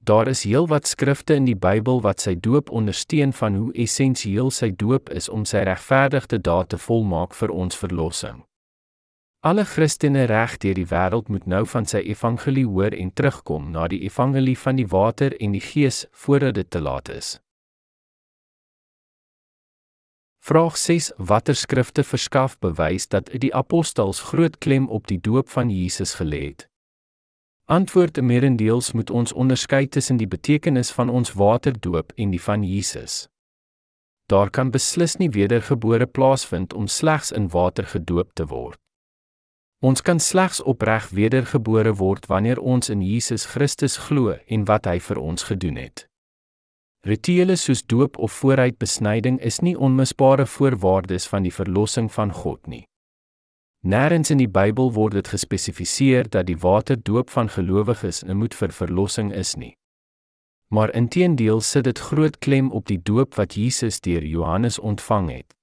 Daar is heelwat skrifte in die Bybel wat sy doop ondersteun van hoe essensieel sy doop is om sy regverdigde daad te volmaak vir ons verlossing. Alle Christene reg deur die wêreld moet nou van sy evangelie hoor en terugkom na die evangelie van die water en die gees voordat dit te laat is. Vraag 6: Watter skrifte verskaf bewys dat die apostels groot klem op die doop van Jesus gelê het? Antwoord: Meerendeels moet ons onderskei tussen die betekenis van ons waterdoop en die van Jesus. Daar kan beslis nie wedergebore plaasvind om slegs in water gedoop te word. Ons kan slegs opreg wedergebore word wanneer ons in Jesus Christus glo en wat hy vir ons gedoen het. Rituele soos doop of vooruitbesnyding is nie onmisbare voorwaardes van die verlossing van God nie. Nêrens in die Bybel word dit gespesifiseer dat die waterdoop van gelowiges 'n moet vir verlossing is nie. Maar inteendeel sit dit groot klem op die doop wat Jesus deur Johannes ontvang het.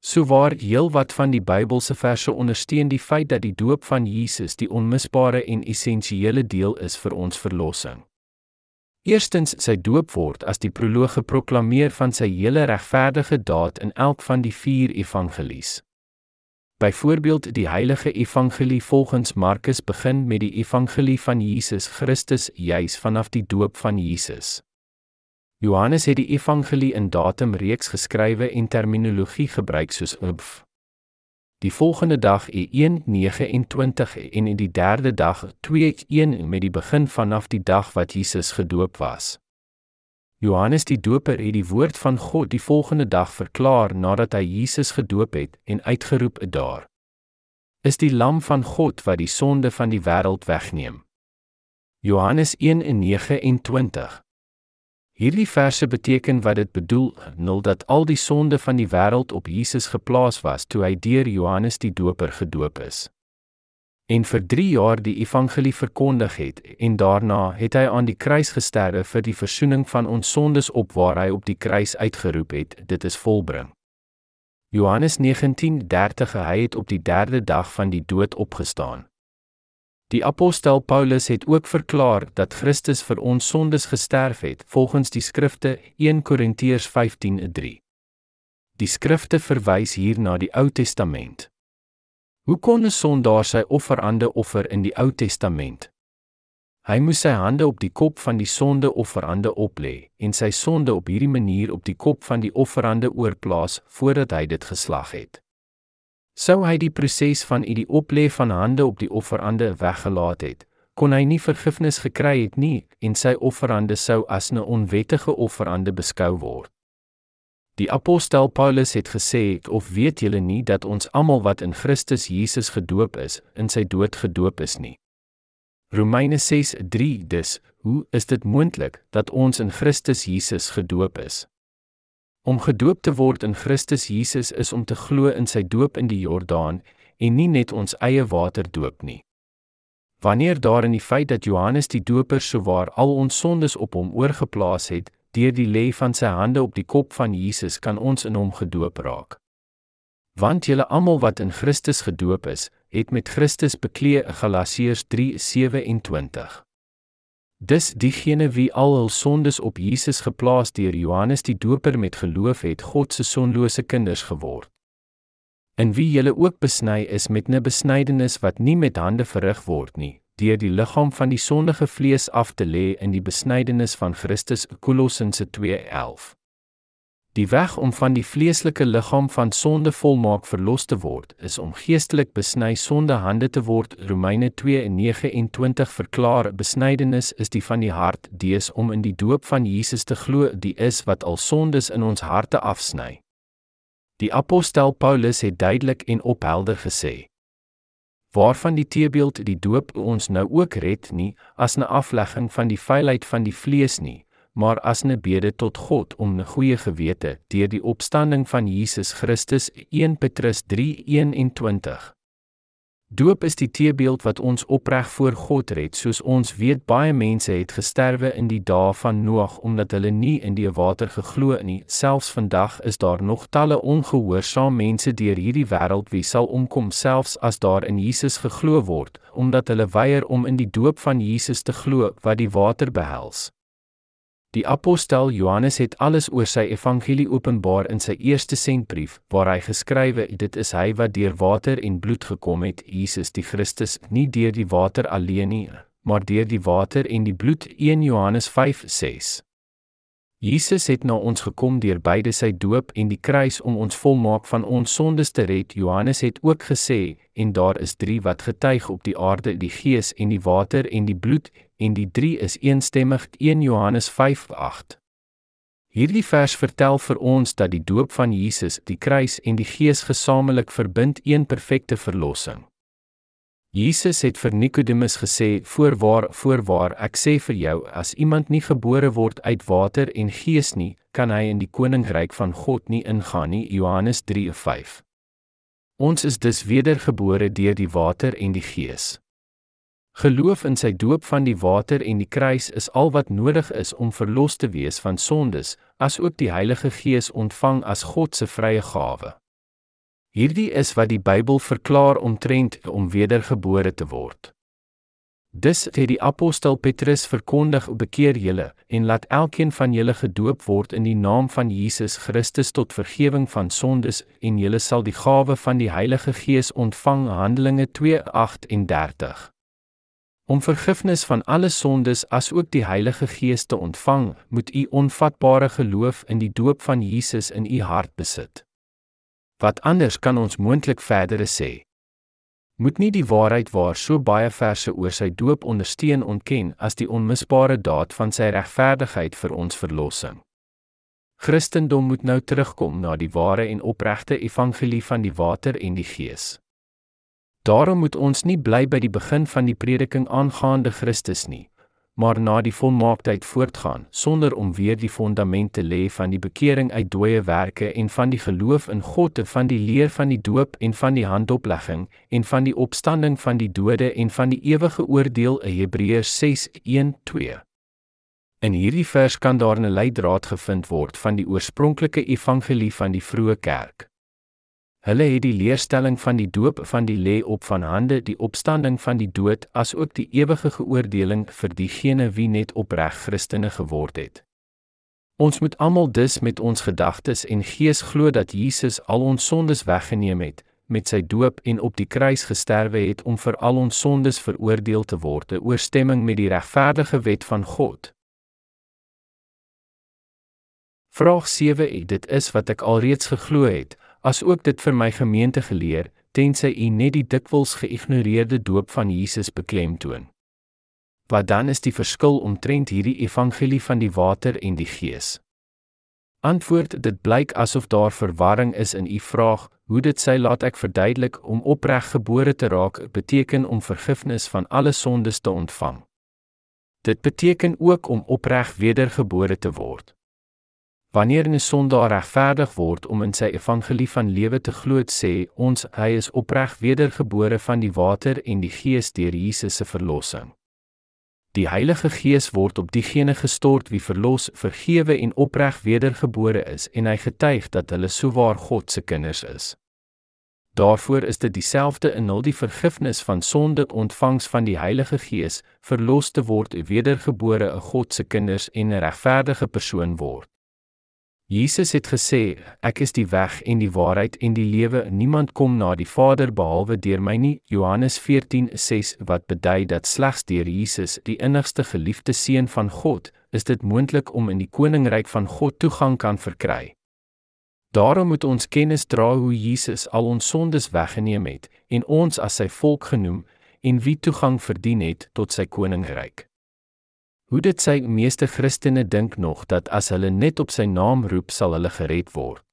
Souwaar heelwat van die Bybelse verse ondersteun die feit dat die doop van Jesus die onmisbare en essensiële deel is vir ons verlossing. Eerstens, sy doop word as die proloog geproklaameer van sy hele regverdige daad in elk van die 4 evangelies. Byvoorbeeld, die heilige evangelie volgens Markus begin met die evangelie van Jesus Christus juis vanaf die doop van Jesus. Johannes het die evangelie in datum reeks geskrywe en terminologie gebruik soos ubf. Die volgende dag E1:29 en in die derde dag 2:1 met die begin vanaf die dag wat Jesus gedoop was. Johannes die Doper het die woord van God die volgende dag verklaar nadat hy Jesus gedoop het en uitgeroep het daar. Is die lam van God wat die sonde van die wêreld wegneem. Johannes 1:29 Hierdie verse beteken wat dit bedoel, nul dat al die sonde van die wêreld op Jesus geplaas was toe hy deur Johannes die Doper gedoop is. En vir 3 jaar die evangelie verkondig het en daarna het hy aan die kruis gesterwe vir die verzoening van ons sondes op waar hy op die kruis uitgeroep het, dit is volbring. Johannes 19:30 hy het op die 3de dag van die dood opgestaan. Die apostel Paulus het ook verklaar dat Christus vir ons sondes gesterf het volgens die skrifte 1 Korintiërs 15:3. Die skrifte verwys hier na die Ou Testament. Hoe kon 'n sondaar sy offerande offer in die Ou Testament? Hy moes sy hande op die kop van die sondeofferande oplê en sy sonde op hierdie manier op die kop van die offerande oorplaas voordat hy dit geslag het. Sou hy die proses van u die oplê van hande op die offerande weggelaat het, kon hy nie vergifnis gekry het nie en sy offerande sou as 'n onwettige offerande beskou word. Die apostel Paulus het gesê, "Of weet julle nie dat ons almal wat in Christus Jesus gedoop is, in sy dood gedoop is nie?" Romeine 6:3 Dus, hoe is dit moontlik dat ons in Christus Jesus gedoop is? Om gedoop te word in Christus Jesus is om te glo in sy doop in die Jordaan en nie net ons eie waterdoop nie. Wanneer daar in die feit dat Johannes die Doper souwaar al ons sondes op hom oorgeplaas het, deur die lê van sy hande op die kop van Jesus kan ons in hom gedoop raak. Want julle almal wat in Christus gedoop is, het met Christus bekleë, Galasiërs 3:27. Dis diegene wie al hul sondes op Jesus geplaas deur Johannes die Doper met geloof het God se sonlose kinders geword. In wie julle ook besny is met 'n besnydenis wat nie met hande verrig word nie, deur die liggaam van die sondige vlees af te lê in die besnydenis van Christus Kolossense 2:11. Die weg om van die vleeslike liggaam van sonde volmaak verlos te word, is om geestelik besny sonder hande te word. Romeine 2:29 verklaar: Besnydenis is die van die hart, dis om in die doop van Jesus te glo, die is wat al sondes in ons harte afsny. Die apostel Paulus het duidelik en ophelder gesê: Waarvan die teebeeld die doop ons nou ook red nie, as 'n aflegging van die vuilheid van die vlees nie, maar as 'n bede tot God om 'n goeie gewete deur die opstanding van Jesus Christus 1 Petrus 3:21. Doop is die teebeeld wat ons opreg voor God red, soos ons weet baie mense het gesterwe in die dae van Noag omdat hulle nie in die water geglo nie. Selfs vandag is daar nog talle ongehoorsaam mense deur hierdie wêreld wie sal omkom selfs as daar in Jesus geglo word, omdat hulle weier om in die doop van Jesus te glo wat die water behels. Die apostel Johannes het alles oor sy evangelie openbaar in sy eerste sentbrief, waar hy geskrywe het: "Dit is hy wat deur water en bloed gekom het, Jesus die Christus, nie deur die water alleen nie, maar deur die water en die bloed." 1 Johannes 5:6. Jesus het na ons gekom deur beide sy doop en die kruis om ons volmaak van ons sondes te red. Johannes het ook gesê: "En daar is 3 wat getuig op die aarde, die Gees en die water en die bloed." En die 3 is eensstemmig 1 Johannes 5:8. Hierdie vers vertel vir ons dat die doop van Jesus, die kruis en die Gees gesamentlik verbind een perfekte verlossing. Jesus het vir Nikodemus gesê: "Voorwaar, voorwaar, ek sê vir jou, as iemand nie gebore word uit water en Gees nie, kan hy in die koninkryk van God nie ingaan nie." Johannes 3:5. Ons is dus wedergebore deur die water en die Gees. Geloof in sy doop van die water en die kruis is al wat nodig is om verlos te wees van sondes, asook die Heilige Gees ontvang as God se vrye gawe. Hierdie is wat die Bybel verklaar omtrent om wedergebore te word. Dis het die apostel Petrus verkondig: "Bekeer julle en laat elkeen van julle gedoop word in die naam van Jesus Christus tot vergifnis van sondes en julle sal die gawe van die Heilige Gees ontvang." Handelinge 2:38. Om vergifnis van alle sondes asook die Heilige Gees te ontvang, moet u onvatbare geloof in die doop van Jesus in u hart besit. Wat anders kan ons moontlik verdere sê? Moet nie die waarheid waar so baie verse oor sy doop ondersteun ontken as die onmisbare daad van sy regverdigheid vir ons verlossing. Christendom moet nou terugkom na die ware en opregte evangelie van die water en die gees. Daarom moet ons nie bly by die begin van die prediking aangaande Christus nie, maar na die volmaaktheid voortgaan sonder om weer die fondamente lê van die bekering uit dooie werke en van die geloof in God en van die leer van die doop en van die handoplegging en van die opstanding van die dode en van die ewige oordeel in Hebreërs 6:1-2. In hierdie vers kan daar 'n leidraad gevind word van die oorspronklike evangelie van die vroeë kerk. Hulle het die leerstelling van die doop van die lê op van hande, die opstanding van die dood, asook die ewige geoordeling vir diegene wie net opreg Christene geword het. Ons moet almal dus met ons gedagtes en gees glo dat Jesus al ons sondes weggeneem het met sy doop en op die kruis gesterwe het om vir al ons sondes veroordeel te word, te ooreenstemming met die regverdige wet van God. Vraag 7: Dit is wat ek alreeds geglo het, as ook dit vir my gemeente geleer, tensy u net die dikwels geïgnoreerde doop van Jesus beklemtoon. Wat dan is die verskil omtrent hierdie evangelie van die water en die gees? Antwoord: Dit blyk asof daar verwarring is in u vraag. Hoe dit sy laat ek verduidelik om opreg gebore te raak beteken om vergifnis van alle sondes te ontvang. Dit beteken ook om opreg wedergebore te word. Wanneer 'n sondaar regverdig word om in sy evangelie van lewe te glo, sê ons hy is opreg wedergebore van die water en die Gees deur Jesus se verlossing. Die Heilige Gees word op diegene gestort wie verlos, vergewe en opreg wedergebore is en hy getuig dat hulle souwaar God se kinders is. Daarvoor is dit dieselfde in hul die vergifnis van sonde ontvangs van die Heilige Gees, verlos te word, wedergebore 'n God se kinders en 'n regverdige persoon word. Jesus het gesê, ek is die weg en die waarheid en die lewe. Niemand kom na die Vader behalwe deur my nie. Johannes 14:6 wat bedui dat slegs deur Jesus, die innigste geliefde seun van God, is dit moontlik om in die koninkryk van God toegang kan verkry. Daarom moet ons kennis dra hoe Jesus al ons sondes weggeneem het en ons as sy volk genoem en wie toegang verdien het tot sy koninkryk. Hoe dit sy meeste Christene dink nog dat as hulle net op sy naam roep sal hulle gered word.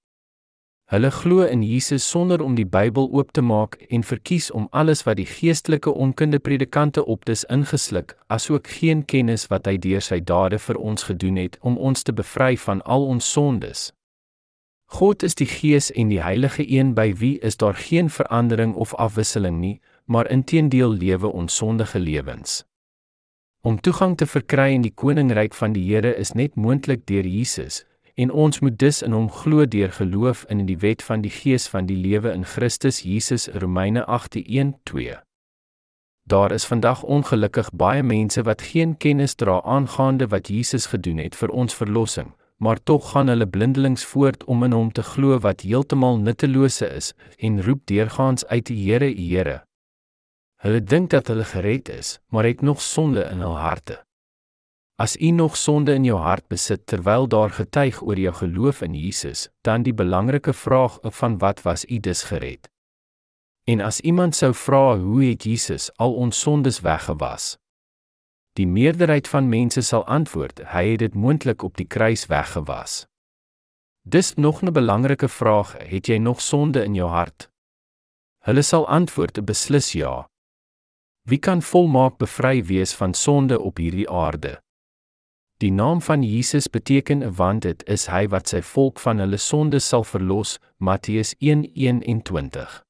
Hulle glo in Jesus sonder om die Bybel oop te maak en verkies om alles wat die geestelike onkunde predikante opdis ingesluk, asook geen kennis wat hy deur sy dade vir ons gedoen het om ons te bevry van al ons sondes. God is die Gees en die Heilige Een by wie is daar geen verandering of afwisseling nie, maar inteendeel lewe ons sondige lewens. Om toegang te verkry in die koninkryk van die Here is net moontlik deur Jesus, en ons moet dus in hom glo deur geloof in die wet van die Gees van die lewe in Christus Jesus Romeine 8:1-2. Daar is vandag ongelukkig baie mense wat geen kennis dra aangaande wat Jesus gedoen het vir ons verlossing, maar tog gaan hulle blindelings voort om in hom te glo wat heeltemal nuttelose is en roep deurgaans uit die Here, Here. Hulle dink dat hulle gered is, maar het nog sonde in hul harte. As u nog sonde in jou hart besit terwyl daar getuig oor jou geloof in Jesus, dan die belangrike vraag van wat was u dus gered? En as iemand sou vra hoe het Jesus al ons sondes weggewas? Die meerderheid van mense sal antwoord, hy het dit moontlik op die kruis weggewas. Dis nog 'n belangrike vraag, het jy nog sonde in jou hart? Hulle sal antwoord beslis ja. Wie kan volmaak bevry wees van sonde op hierdie aarde? Die naam van Jesus beteken want dit is hy wat sy volk van hulle sondes sal verlos, Matteus 1:21.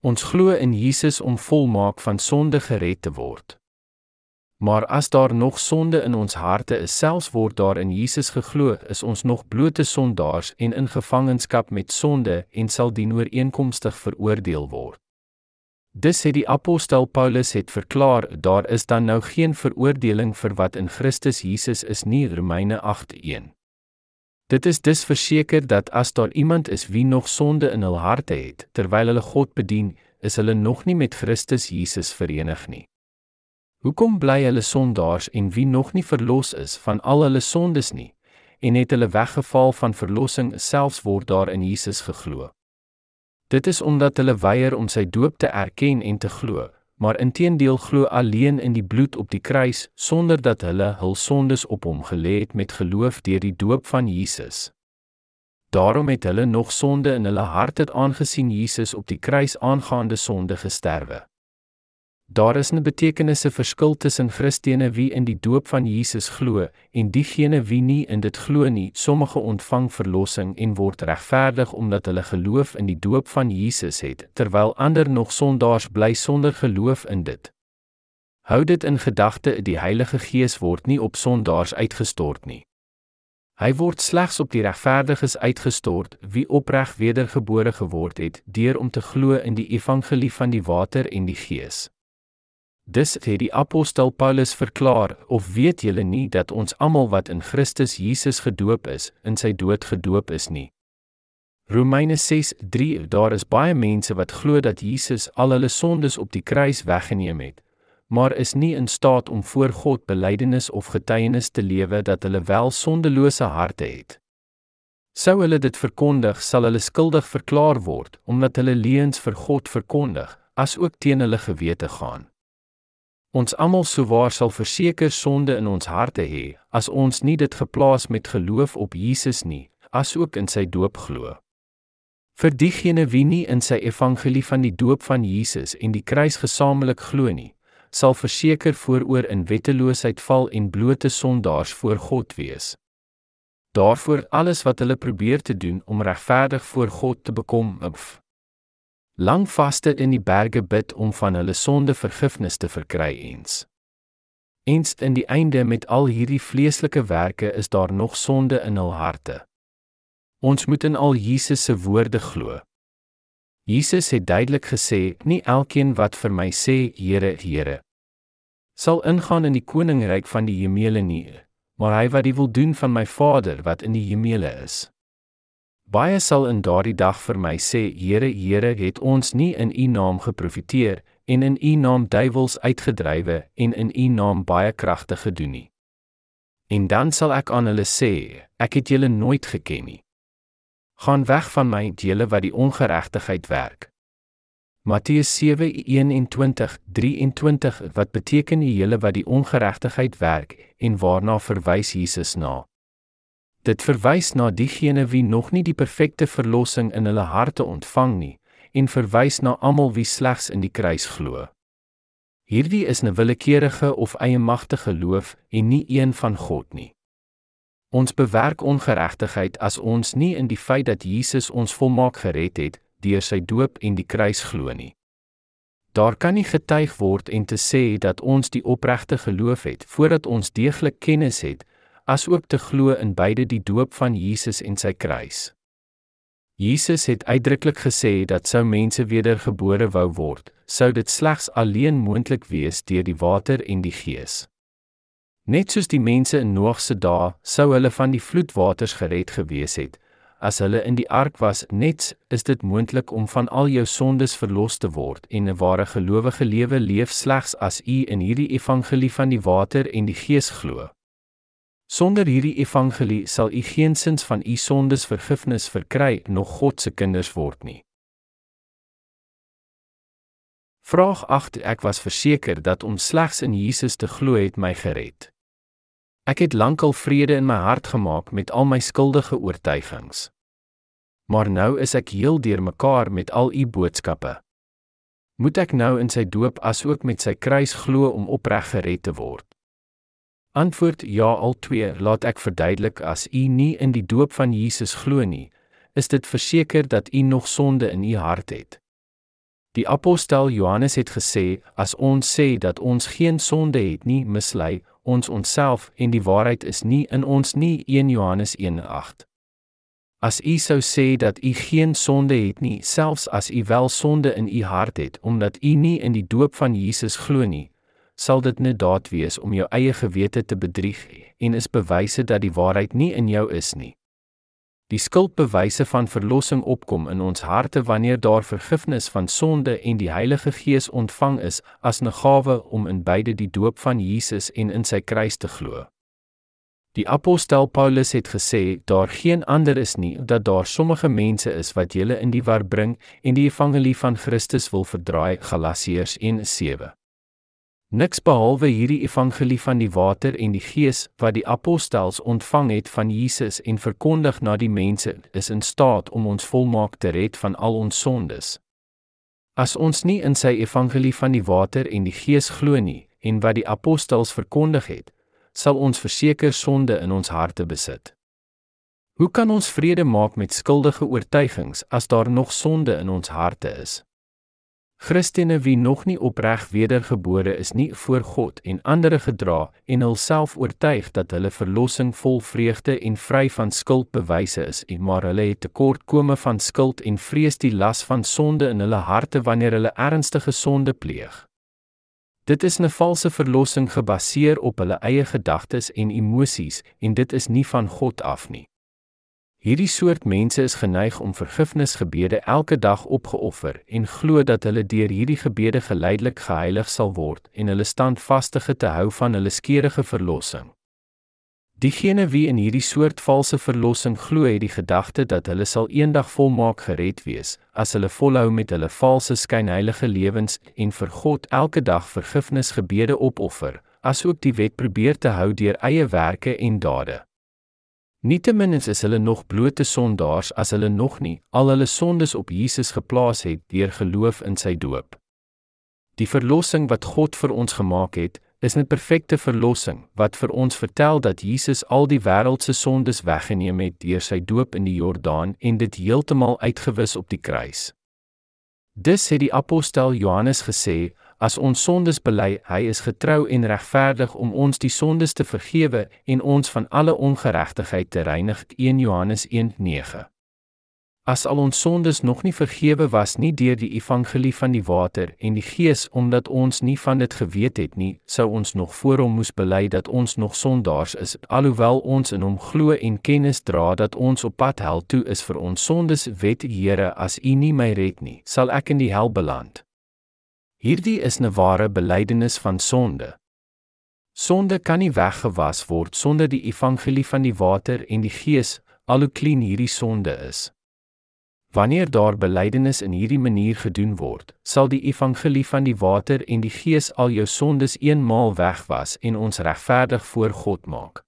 Ons glo in Jesus om volmaak van sonde gered te word. Maar as daar nog sonde in ons harte is, selfs word daar in Jesus geglo, is ons nog blote sondaars en in gevangenskap met sonde en sal dien ooreenkomstig veroordeel word. Dis het die apostel Paulus het verklaar, daar is dan nou geen veroordeling vir wat in Christus Jesus is nie, Romeine 8:1. Dit is dus verseker dat as daar iemand is wie nog sonde in hul harte het, terwyl hulle God bedien, is hulle nog nie met Christus Jesus verenig nie. Hoekom bly hulle sondaars en wie nog nie verlos is van al hulle sondes nie en het hulle weggeval van verlossing selfs word daar in Jesus geglo? Dit is omdat hulle weier om sy doop te erken en te glo, maar inteendeel glo alleen in die bloed op die kruis sonder dat hulle hul sondes op hom gelê het met geloof deur die doop van Jesus. Daarom het hulle nog sonde in hulle harte aangesien Jesus op die kruis aangaande sonde gesterwe. Daar is 'n betekenisse verskil tussen Christene wie in die doop van Jesus glo en diegene wie nie in dit glo nie. Sommige ontvang verlossing en word regverdig omdat hulle geloof in die doop van Jesus het, terwyl ander nog sondaars bly sonder geloof in dit. Hou dit in gedagte, die Heilige Gees word nie op sondaars uitgestort nie. Hy word slegs op die regverdiges uitgestort wie opreg wedergebore geword het deur om te glo in die evangelie van die water en die Gees. Dis het die apostel Paulus verklaar, of weet julle nie dat ons almal wat in Christus Jesus gedoop is, in sy dood gedoop is nie? Romeine 6:3 Daar is baie mense wat glo dat Jesus al hulle sondes op die kruis weggeneem het, maar is nie in staat om voor God belydenis of getuienis te lewe dat hulle wel sondelose harte het. Sou hulle dit verkondig, sal hulle skuldig verklaar word omdat hulle leuns vir God verkondig, asook teen hulle gewete gaan. Ons almal souwaar sal verseker sonde in ons harte hê as ons nie dit geplaas met geloof op Jesus nie, asook in sy doop glo. Vir diegene wie nie in sy evangelie van die doop van Jesus en die kruis gesamentlik glo nie, sal verseker vooroor in wetteloosheid val en blote sondaars voor God wees. Daarvoor alles wat hulle probeer te doen om regverdig voor God te bekom, of lang vaste in die berge bid om van hulle sonde vergifnis te verkry eens. Eens in die einde met al hierdie vleeslike werke is daar nog sonde in hul harte. Ons moet in al Jesus se woorde glo. Jesus het duidelik gesê, nie elkeen wat vir my sê, Here, Here, sal ingaan in die koninkryk van die hemele nie, maar hy wat die wil doen van my Vader wat in die hemele is. Baie sal in daardie dag vir my sê, Here, Here, het ons nie in U naam geprofeteer en in U naam duiwels uitgedrywe en in U naam baie kragte gedoen nie. En dan sal ek aan hulle sê, ek het julle nooit geken nie. Gaan weg van my, julle wat die ongeregtigheid werk. Matteus 7:21-23 wat beteken die julle wat die ongeregtigheid werk en waarna verwys Jesus na? Dit verwys na diegene wie nog nie die perfekte verlossing in hulle harte ontvang nie en verwys na almal wie slegs in die kruis glo. Hierdie is 'n willekeurige of eie magtige geloof en nie een van God nie. Ons bewerk ongeregtigheid as ons nie in die feit dat Jesus ons volmaak gered het deur sy doop en die kruis glo nie. Daar kan nie getuig word en te sê dat ons die opregte geloof het voordat ons deeglik kennis het, asook te glo in beide die doop van Jesus en sy kruis. Jesus het uitdruklik gesê dat sou mense wedergebore wou word, sou dit slegs alleen moontlik wees deur die water en die Gees. Net soos die mense in Noag se dae, sou hulle van die vloedwaters gered gewees het. As hulle in die ark was, net is dit moontlik om van al jou sondes verlos te word en 'n ware gelowige lewe leef slegs as u in hierdie evangelie van die water en die Gees glo. Sonder hierdie evangelie sal u geensins van u sondes vergifnis verkry nog God se kinders word nie. Vraag 8 Ek was verseker dat om slegs in Jesus te glo het my gered. Ek het lankal vrede in my hart gemaak met al my skuldige oortuigings. Maar nou is ek heel deurmekaar met al u boodskappe. Moet ek nou in sy doop asook met sy kruis glo om opreg gered te word? Antwoord ja al twee. Laat ek verduidelik as u nie in die doop van Jesus glo nie is dit verseker dat u nog sonde in u hart het. Die apostel Johannes het gesê as ons sê dat ons geen sonde het nie mislei ons onsself en die waarheid is nie in ons nie. 1 Johannes 1:8 As u sou sê dat u geen sonde het nie selfs as u wel sonde in u hart het omdat u nie in die doop van Jesus glo nie sal dit net daad wees om jou eie gewete te bedrieg en is bewyse dat die waarheid nie in jou is nie. Die skuldbewyse van verlossing opkom in ons harte wanneer daar vergifnis van sonde en die Heilige Gees ontvang is as 'n gawe om in beide die doop van Jesus en in sy kruis te glo. Die apostel Paulus het gesê daar geen ander is nie dat daar sommige mense is wat julle in die war bring en die evangelie van Christus wil verdraai Galasiërs 1:7. Niks behalwe hierdie evangelie van die water en die gees wat die apostels ontvang het van Jesus en verkondig na die mense is in staat om ons volmaak te red van al ons sondes. As ons nie in sy evangelie van die water en die gees glo nie en wat die apostels verkondig het, sal ons verseker sonde in ons harte besit. Hoe kan ons vrede maak met skuldige oortuigings as daar nog sonde in ons harte is? Christene wie nog nie opreg wedergebore is nie voor God en ander gedra en hulself oortuig dat hulle verlossing vol vreugde en vry van skuld bewyse is en maar hulle het tekortkome van skuld en vrees die las van sonde in hulle harte wanneer hulle ernstige sonde pleeg. Dit is 'n valse verlossing gebaseer op hulle eie gedagtes en emosies en dit is nie van God af nie. Hierdie soort mense is geneig om vergifnisgebede elke dag opgeoffer en glo dat hulle deur hierdie gebede geleidelik geheilig sal word en hulle standvastige te hou van hulle skeurige verlossing. Diegene wie in hierdie soort valse verlossing glo, het die gedagte dat hulle sal eendag volmaak gered wees as hulle volhou met hulle valse skynheilige lewens en vir God elke dag vergifnisgebede opoffer, asook die wet probeer te hou deur eie werke en dade. Nietemin is hulle nog blote sondaars as hulle nog nie al hulle sondes op Jesus geplaas het deur geloof in sy doop. Die verlossing wat God vir ons gemaak het, is 'n perfekte verlossing wat vir ons vertel dat Jesus al die wêreld se sondes weggeneem het deur sy doop in die Jordaan en dit heeltemal uitgewis op die kruis. Dis het die apostel Johannes gesê, As ons sondes bely, hy is getrou en regverdig om ons die sondes te vergewe en ons van alle ongeregtigheid te reinig. 1 Johannes 1:9. As al ons sondes nog nie vergewe was nie deur die evangelie van die water en die gees omdat ons nie van dit geweet het nie, sou ons nog voor hom moes bely dat ons nog sondaars is, alhoewel ons in hom glo en kennis dra dat ons op pad hel toe is vir ons sondes. Wet Here, as U nie my red nie, sal ek in die hel beland. Hierdie is 'n ware belydenis van sonde. Sonde kan nie weggewas word sonder die evangelie van die water en die gees, al hoe klein hierdie sonde is. Wanneer daar belydenis in hierdie manier gedoen word, sal die evangelie van die water en die gees al jou sondes eenmaal wegwas en ons regverdig voor God maak.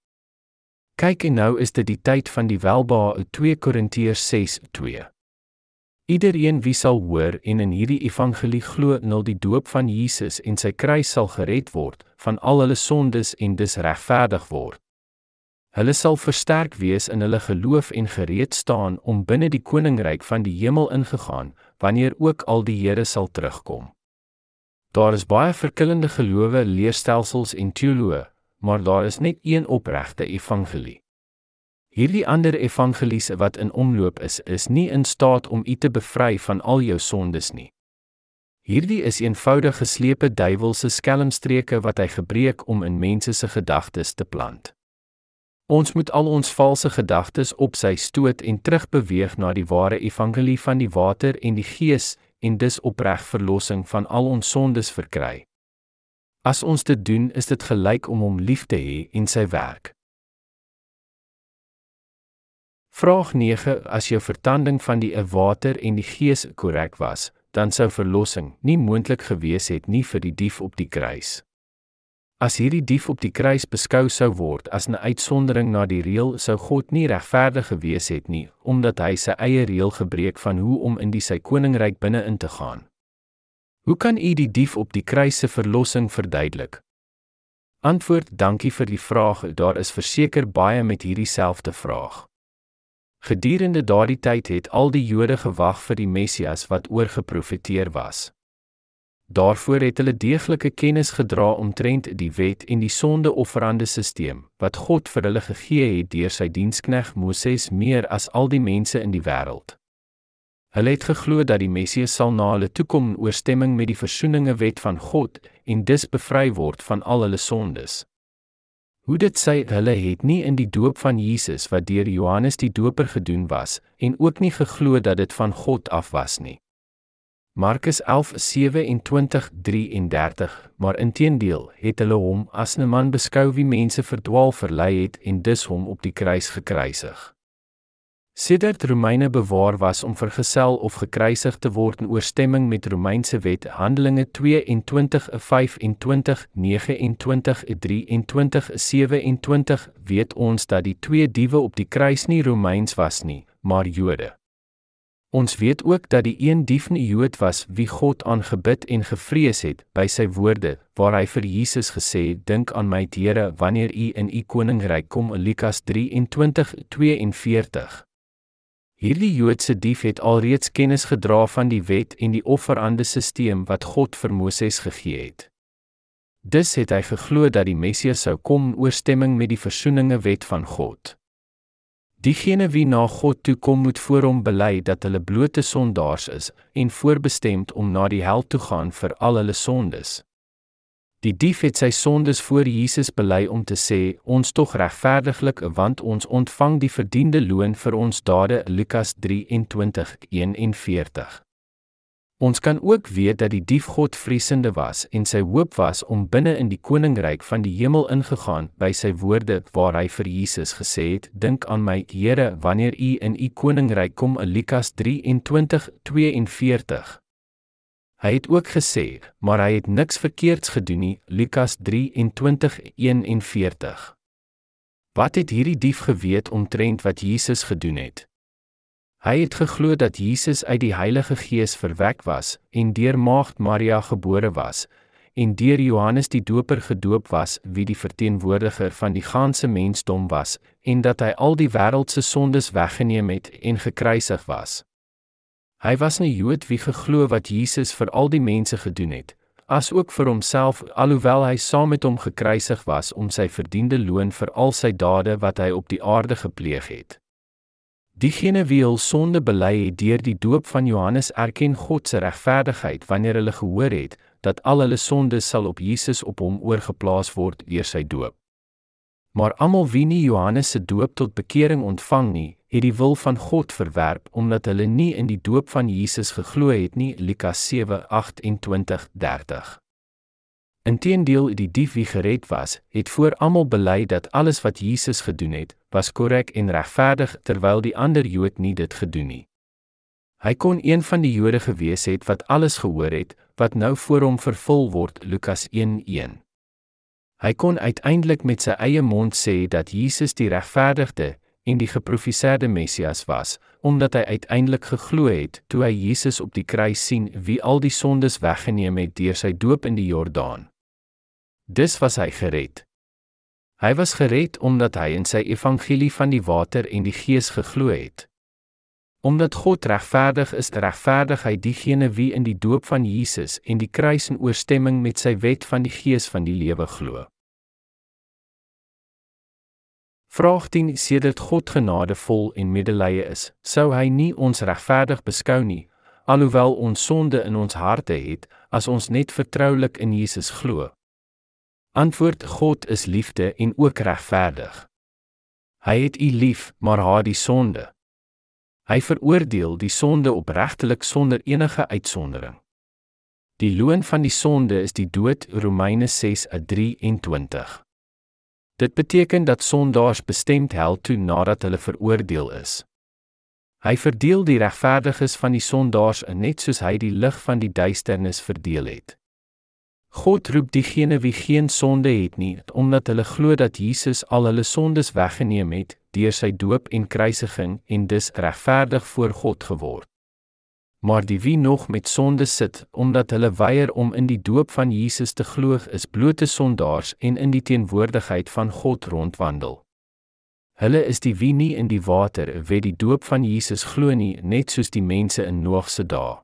Kyk en nou is dit die tyd van die welbehae 2 Korintiërs 6:2. Iedereen wie sal hoor en in hierdie evangelie glo, nul die doop van Jesus en sy kruis sal gered word van al hulle sondes en dus regverdig word. Hulle sal versterk wees in hulle geloof en gereed staan om binne die koninkryk van die hemel ingegaan wanneer ook al die Here sal terugkom. Daar is baie verskillende gelowe, leerstelsels en teoloë, maar daar is net een opregte evangelie. Hierdie ander evangelies wat in omloop is, is nie in staat om u te bevry van al jou sondes nie. Hierdie is eenvoudig geslepe duiwelse skelmstreke wat hy gebruik om in mense se gedagtes te plant. Ons moet al ons valse gedagtes op sy stoot en terugbeweeg na die ware evangelie van die water en die gees en dus opreg verlossing van al ons sondes verkry. As ons dit doen, is dit gelyk om hom lief te hê in sy werk. Vraag 9: As jou vertanding van die water en die gees korrek was, dan sou verlossing nie moontlik gewees het nie vir die dief op die kruis. As hierdie dief op die kruis beskou sou word as 'n uitsondering na die reël, sou God nie regverdig gewees het nie, omdat hy sy eie reël gebreek van hoe om in die sy koninkryk binne in te gaan. Hoe kan u die dief op die kruis se verlossing verduidelik? Antwoord: Dankie vir die vraag. Daar is verseker baie met hierdie selfde vraag. Gedurende daardie tyd het al die Jode gewag vir die Messias wat oorgeprofeteer was. Daarvoor het hulle deeglike kennis gedra omtrent die wet en die sondeofferande stelsel wat God vir hulle gegee het deur sy dienskneg Moses meer as al die mense in die wêreld. Hulle het geglo dat die Messias sal na hulle toe kom in ooreenstemming met die versoeninge wet van God en dus bevry word van al hulle sondes. Hoe dit sê hulle het nie in die doop van Jesus wat deur Johannes die Doper gedoen was en ook nie geglo dat dit van God af was nie. Markus 11:27-33 Maar intedeel het hulle hom as 'n man beskou wie mense verdwaal verlei het en dus hom op die kruis gekruisig. Sedert Romeine bewaar was om vergesel of gekruisig te word in ooreenstemming met Romeinse wet Handelinge 22:25-29-29-23-27 weet ons dat die twee diewe op die kruis nie Romeins was nie, maar Jode. Ons weet ook dat die een dief 'n Jood was wie God aangebid en gevrees het by sy woorde waar hy vir Jesus gesê het: "Dink aan my, Here, wanneer U in U koninkryk kom." Lukas 23:42. Hierdie Joodse dief het alreeds kennis gedra van die wet en die offerande stelsel wat God vir Moses gegee het. Dus het hy geglo dat die Messias sou kom in ooreenstemming met die versoeninge wet van God. Diegene wie na God toe kom moet voor hom bely dat hulle blote sondaars is en voorbestemd om na die hel toe gaan vir al hulle sondes. Die dief het sy sondes voor Jesus bely om te sê ons tog regverdiglik want ons ontvang die verdiende loon vir ons dade Lukas 23:41. Ons kan ook weet dat die dief God vriesende was en sy hoop was om binne in die koninkryk van die hemel ingegaan by sy woorde waar hy vir Jesus gesê het: "Dink aan my, Here, wanneer U in U koninkryk kom." Lukas 23:42. Hy het ook gesê, maar hy het niks verkeerds gedoen nie. Lukas 23:41. Wat het hierdie dief geweet omtrent wat Jesus gedoen het? Hy het geglo dat Jesus uit die Heilige Gees verwek was en deur Maagd Maria gebore was en deur Johannes die Doper gedoop was wie die verteenwoordiger van die ganse mensdom was en dat hy al die wêreld se sondes weggeneem het en gekruisig was. Hy was 'n Jood wie geglo wat Jesus vir al die mense gedoen het, as ook vir homself alhoewel hy saam met hom gekruisig was om sy verdiende loon vir al sy dade wat hy op die aarde gepleeg het. Diegene wie hul sonde bely het deur die doop van Johannes erken God se regverdigheid wanneer hulle gehoor het dat al hulle sondes sal op Jesus op hom oorgeplaas word deur sy doop. Maar almal wie nie Johannes se doop tot bekering ontvang nie, het die wil van God verwerp omdat hulle nie in die doop van Jesus geglo het nie. Lukas 7:28-30. Inteendeel die dief wie gered was, het voor almal bely dat alles wat Jesus gedoen het, was korrek en regverdig terwyl die ander Jood nie dit gedoen nie. Hy kon een van die Jode gewees het wat alles gehoor het wat nou voor hom vervul word Lukas 1:1. Hy kon uiteindelik met sy eie mond sê dat Jesus die regverdigde en die geprofeseerde Messias was, omdat hy uiteindelik geglo het toe hy Jesus op die kruis sien wie al die sondes weggeneem het deur sy doop in die Jordaan. Dis was hy gered. Hy was gered omdat hy in sy evangelie van die water en die gees geglo het. Omdat God regverdig is, regverdig hy diegene wie in die doop van Jesus en die kruis in ooreenstemming met sy wet van die Gees van die lewe glo. Vraag 10: Sedert God genadevol en medelee is, sou hy nie ons regverdig beskou nie, alhoewel ons sonde in ons harte het, as ons net vertroulik in Jesus glo. Antwoord: God is liefde en ook regverdig. Hy het u lief, maar haat die sonde. Hy veroordeel die sonde opregtelik sonder enige uitsondering. Die loon van die sonde is die dood, Romeine 6:23. Dit beteken dat sondaars bestemd hel toe nadat hulle veroordeel is. Hy verdeel die regverdiges van die sondaars net soos hy die lig van die duisternis verdeel het. God roep diegene wie geen sonde het nie, omdat hulle glo dat Jesus al hulle sondes weggeneem het deur sy doop en kruisiging en dus regverdig voor God geword. Maar die wie nog met sonde sit, omdat hulle weier om in die doop van Jesus te glo, is blote sondaars en in die teenwoordigheid van God rondwandel. Hulle is die wie nie in die water wet die doop van Jesus glo nie, net soos die mense in Noag se dae.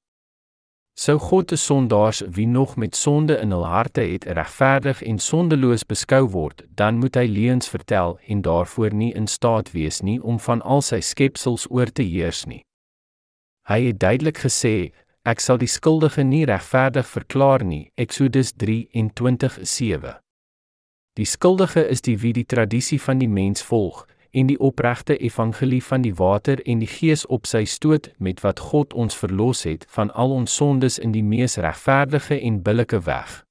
Sou God te sondaars wie nog met sonde in hul harte het regverdig en sondeloos beskou word, dan moet hy leuns vertel en daarvoor nie in staat wees nie om van al sy skepsels oor te heers nie. Hy het duidelik gesê, ek sal die skuldige nie regverdig verklaar nie. Eksodus 23:7. Die skuldige is die wie die tradisie van die mens volg, en die opregte evangelie van die water en die gees op sy stoot met wat God ons verlos het van al ons sondes in die mees regverdige en billike weg.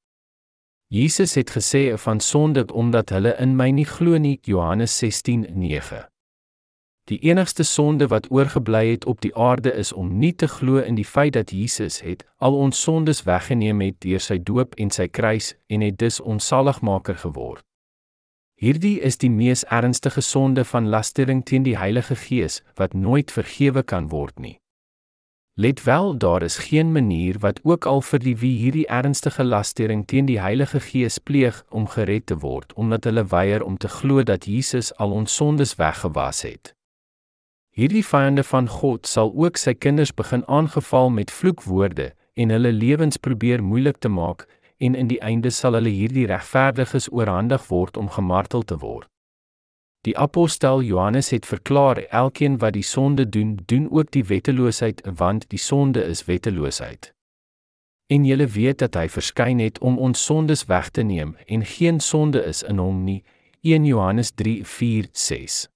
Jesus het gesê van sonde omdat hulle in my nie glo nie Johannes 16:9. Die enigste sonde wat oorgebly het op die aarde is om nie te glo in die feit dat Jesus het al ons sondes weggeneem het deur sy doop en sy kruis en het dus ons saligmaker geword. Hierdie is die mees ernstige sonde van lastering teen die Heilige Gees wat nooit vergewe kan word nie. Let wel, daar is geen manier wat ook al vir die wie hierdie ernstige lastering teen die Heilige Gees pleeg om gered te word omdat hulle weier om te glo dat Jesus al ons sondes weggewas het. Hierdie vyande van God sal ook sy kinders begin aangeval met vloekwoorde en hulle lewens probeer moeilik te maak en in die einde sal hulle hierdie regverdiges oorhandig word om gemartel te word. Die apostel Johannes het verklaar elkeen wat die sonde doen, doen ook die wetteloosheid, want die sonde is wetteloosheid. En julle weet dat hy verskyn het om ons sondes weg te neem en geen sonde is in hom nie. 1 Johannes 3:4-6.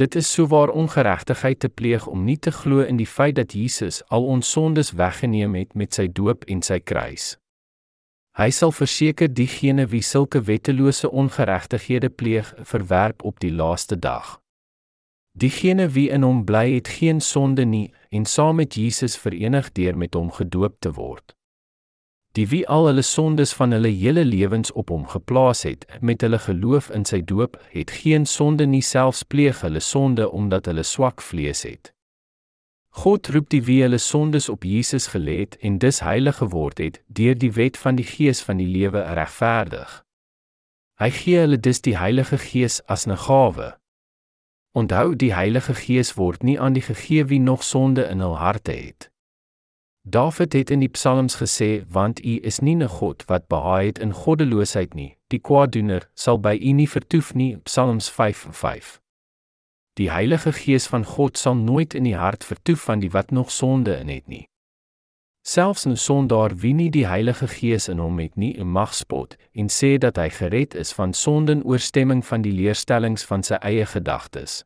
Dit is souwaar ongeregtigheid te pleeg om nie te glo in die feit dat Jesus al ons sondes weggeneem het met sy doop en sy kruis. Hy sal verseker diegene wie sulke wettelose ongeregtighede pleeg, verwerp op die laaste dag. Diegene wie in hom bly het geen sonde nie en saam met Jesus verenig deur met hom gedoop te word. Die wie al hulle sondes van hulle hele lewens op hom geplaas het met hulle geloof in sy doop, het geen sonde nie selfs pleeg hulle sonde omdat hulle swak vlees het. God roep die wie hulle sondes op Jesus gelê het en dus heilig geword het deur die wet van die Gees van die lewe regverdig. Hy gee hulle dus die Heilige Gees as 'n gawe. Onthou die Heilige Gees word nie aan die gegee wie nog sonde in hul harte het. Dawid het in die Psalms gesê, want U is nie 'n God wat behaag het in goddeloosheid nie. Die kwaaddoener sal by U nie vertoef nie. Psalms 5:5. Die Heilige Gees van God sal nooit in die hart vertoef van die wat nog sonde in het nie. Selfs 'n sondaar wie nie die Heilige Gees in hom het nie, mag spot en sê dat hy gered is van sonde in ooreenstemming van die leerstellings van sy eie gedagtes.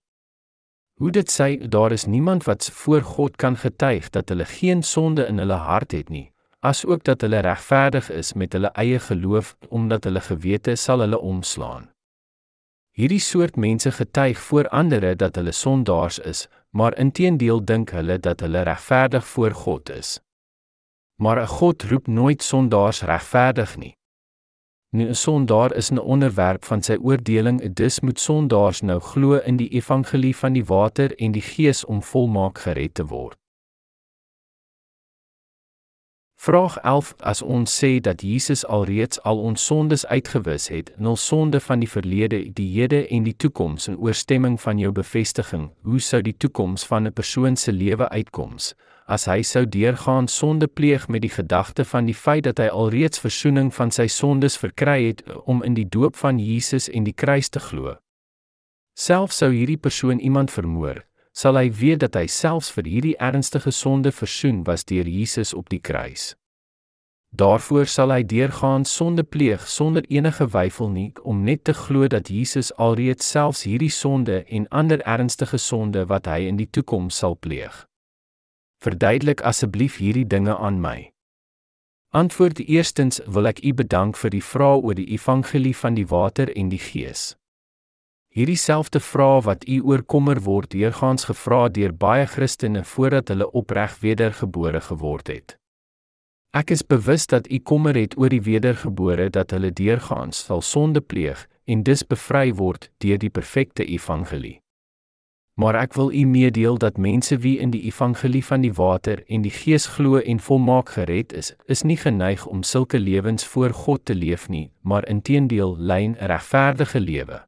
Hoe dit sê, daar is niemand wat voor God kan getuig dat hulle geen sonde in hulle hart het nie, asook dat hulle regverdig is met hulle eie geloof omdat hulle gewete sal hulle omslaan. Hierdie soort mense getuig voor ander dat hulle sondaars is, maar intedeel dink hulle dat hulle regverdig voor God is. Maar 'n God roep nooit sondaars regverdig nie. Nu 'n sondaar is 'n onderwerp van sy oordeling, dus moet sondaars nou glo in die evangelie van die water en die gees om volmaak gered te word. Vraag 11: As ons sê dat Jesus alreeds al ons sondes uitgewis het, nul sonde van die verlede, die hede en die toekoms in ooreenstemming van jou bevestiging, hoe sou die toekoms van 'n persoon se lewe uitkoms? As hy sou deurgaan sonde pleeg met die gedagte van die feit dat hy alreeds verzoening van sy sondes verkry het om in die doop van Jesus en die kruis te glo. Selfs sou hierdie persoon iemand vermoor, sal hy weet dat hy selfs vir hierdie ernstige sonde versoen was deur Jesus op die kruis. Daarvoor sal hy deurgaan sonde pleeg sonder enige weifel nie om net te glo dat Jesus alreeds selfs hierdie sonde en ander ernstige sonde wat hy in die toekoms sal pleeg. Verduidelik asseblief hierdie dinge aan my. Antwoord eerstens wil ek u bedank vir die vraag oor die evangelie van die water en die gees. Hierdie selfde vraag wat u oorkommer word deurgaans gevra deur baie Christene voordat hulle opreg wedergebore geword het. Ek is bewus dat u kommer het oor die wedergebore dat hulle deurgaans sal sonde pleeg en dus bevry word deur die perfekte evangelie. Maar ek wil u meedeel dat mense wie in die evangelie van die water en die gees glo en volmaak gered is, is nie geneig om sulke lewens voor God te leef nie, maar inteendeel lei 'n regverdige lewe.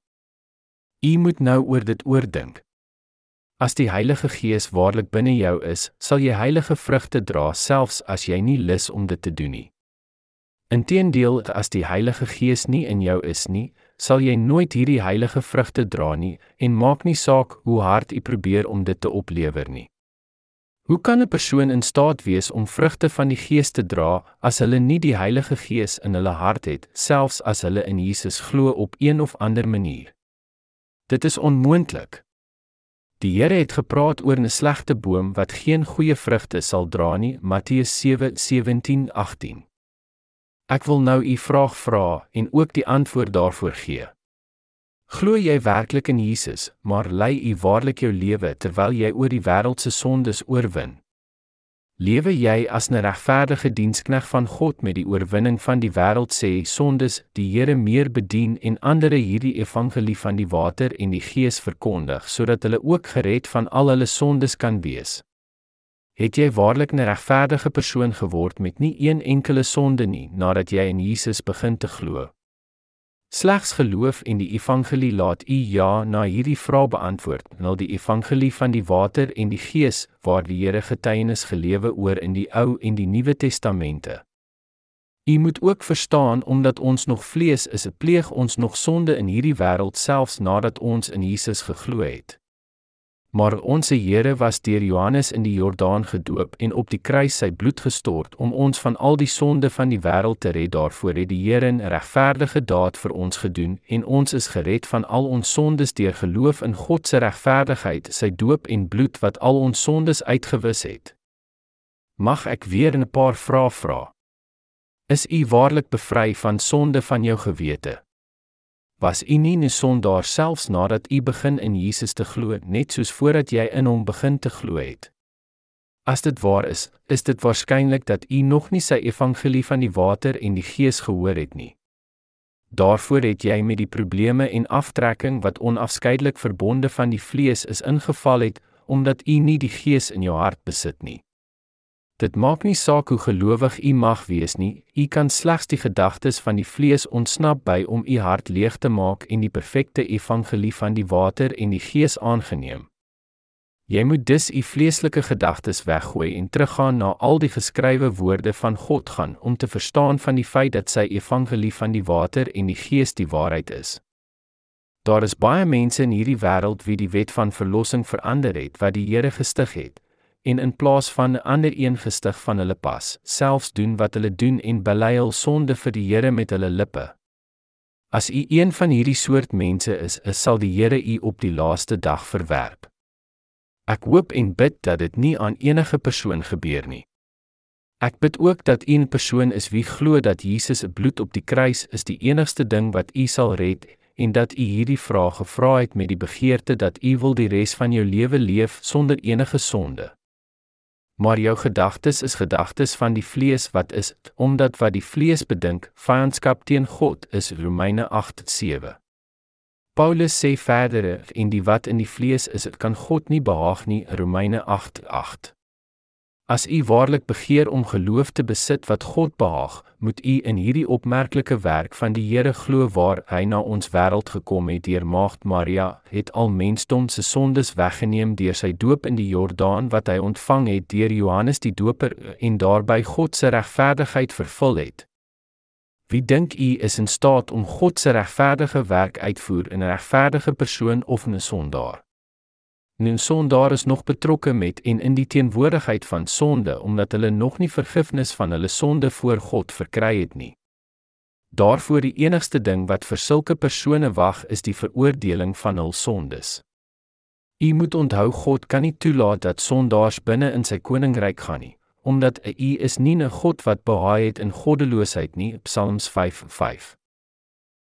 U moet nou oor dit oordink. As die Heilige Gees waarlik binne jou is, sal jy heilige vrugte dra selfs as jy nie lus om dit te doen nie. Inteendeel, as die Heilige Gees nie in jou is nie, sal jy nooit hierdie heilige vrugte dra nie en maak nie saak hoe hard u probeer om dit te oplewer nie. Hoe kan 'n persoon in staat wees om vrugte van die Gees te dra as hulle nie die Heilige Gees in hulle hart het, selfs as hulle in Jesus glo op een of ander manier? Dit is onmoontlik. Die Here het gepraat oor 'n slegte boom wat geen goeie vrugte sal dra nie, Matteus 7:17-18. Ek wil nou u vraag vra en ook die antwoord daarvoor gee. Glo jy werklik in Jesus, maar lei u waarlik jou lewe terwyl jy oor die wêreld se sondes oorwin? Lewe jy as 'n regverdige dienskneg van God met die oorwinning van die wêreld sê sondes, die Here meer bedien en ander hierdie evangelie van die water en die gees verkondig sodat hulle ook gered van al hulle sondes kan wees? Het jy waarlik 'n regverdige persoon geword met nie een enkele sonde nie nadat jy in Jesus begin te glo? Slegs geloof en die evangelie laat u ja na hierdie vraag beantwoord. Nou die evangelie van die water en die gees waar die Here getuienis gelewe oor in die Ou en die Nuwe Testamente. U moet ook verstaan omdat ons nog vlees is, pleeg ons nog sonde in hierdie wêreld selfs nadat ons in Jesus geglo het. Maar ons Here was deur Johannes in die Jordaan gedoop en op die kruis sy bloed gestort om ons van al die sonde van die wêreld te red. Daarvoor het die Here 'n regverdige daad vir ons gedoen en ons is gered van al ons sondes deur geloof in God se regverdigheid, sy doop en bloed wat al ons sondes uitgewis het. Mag ek weer 'n paar vrae vra? Is u waarlik bevry van sonde van jou gewete? Was u nie 'n sondaar selfs nadat u begin in Jesus te glo net soos voordat jy in hom begin te glo het. As dit waar is, is dit waarskynlik dat u nog nie sy evangelie van die water en die gees gehoor het nie. Daarvoor het jy met die probleme en aftrekking wat onafskeidelik verbonde van die vlees is ingeval het omdat u nie die gees in jou hart besit nie. Dit maak nie saak hoe gelowig u mag wees nie, u kan slegs die gedagtes van die vlees ontsnap by om u hart leeg te maak en die perfekte evangelie van die water en die gees aangeneem. Jy moet dus u vleeslike gedagtes weggooi en teruggaan na al die geskrywe woorde van God gaan om te verstaan van die feit dat sy evangelie van die water en die gees die waarheid is. Daar is baie mense in hierdie wêreld wie die wet van verlossing verander het wat die Here gestig het en in plaas van 'n ander een gestig van hulle pas, selfs doen wat hulle doen en bely hul sonde vir die Here met hulle lippe. As u een van hierdie soort mense is, is sal die Here u op die laaste dag verwerp. Ek hoop en bid dat dit nie aan enige persoon gebeur nie. Ek bid ook dat u 'n persoon is wie glo dat Jesus se bloed op die kruis is die enigste ding wat u sal red en dat u hierdie vraag gevra het met die begeerte dat u wil die res van jou lewe leef sonder enige sonde maar jou gedagtes is gedagtes van die vlees wat is omdat wat die vlees bedink vyandskap teen God is Romeine 8:7 Paulus sê verder in die wat in die vlees is kan God nie behaag nie Romeine 8:8 As u waarlik begeer om geloof te besit wat God behaag, moet u in hierdie opmerklike werk van die Here glo waar hy na ons wêreld gekom het deur Maagd Maria, het al mensdom se sondes weggeneem deur sy doop in die Jordaan wat hy ontvang het deur Johannes die Doper en daarby God se regverdigheid vervul het. Wie dink u is in staat om God se regverdige werk uitvoer in 'n regverdige persoon of 'n sondaar? Nou sondaar is nog betrokke met en in die teenwoordigheid van sonde omdat hulle nog nie vergifnis van hulle sonde voor God verkry het nie. Daarvoor die enigste ding wat vir sulke persone wag is die veroordeling van hul sondes. U moet onthou God kan nie toelaat dat sondaars binne in sy koninkryk gaan nie, omdat u is nie 'n God wat behaai het in goddeloosheid nie, Psalms 5:5.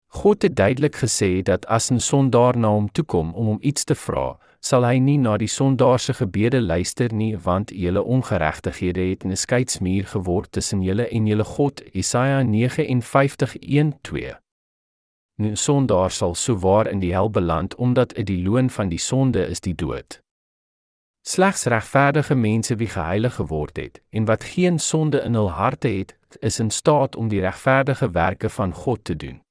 God het duidelik gesê dat as 'n sondaar na hom toe kom om hom iets te vra, sal hy nie na die sondaar se gebede luister nie want julle ongeregtighede het 'n skeidsmuur geword tussen julle en julle God Jesaja 59:1-2 Nou sondaar sal souwaar in die hel beland omdat dit die loon van die sonde is die dood. Slegs regverdige mense wie geheilig geword het en wat geen sonde in hul harte het is in staat om die regverdige werke van God te doen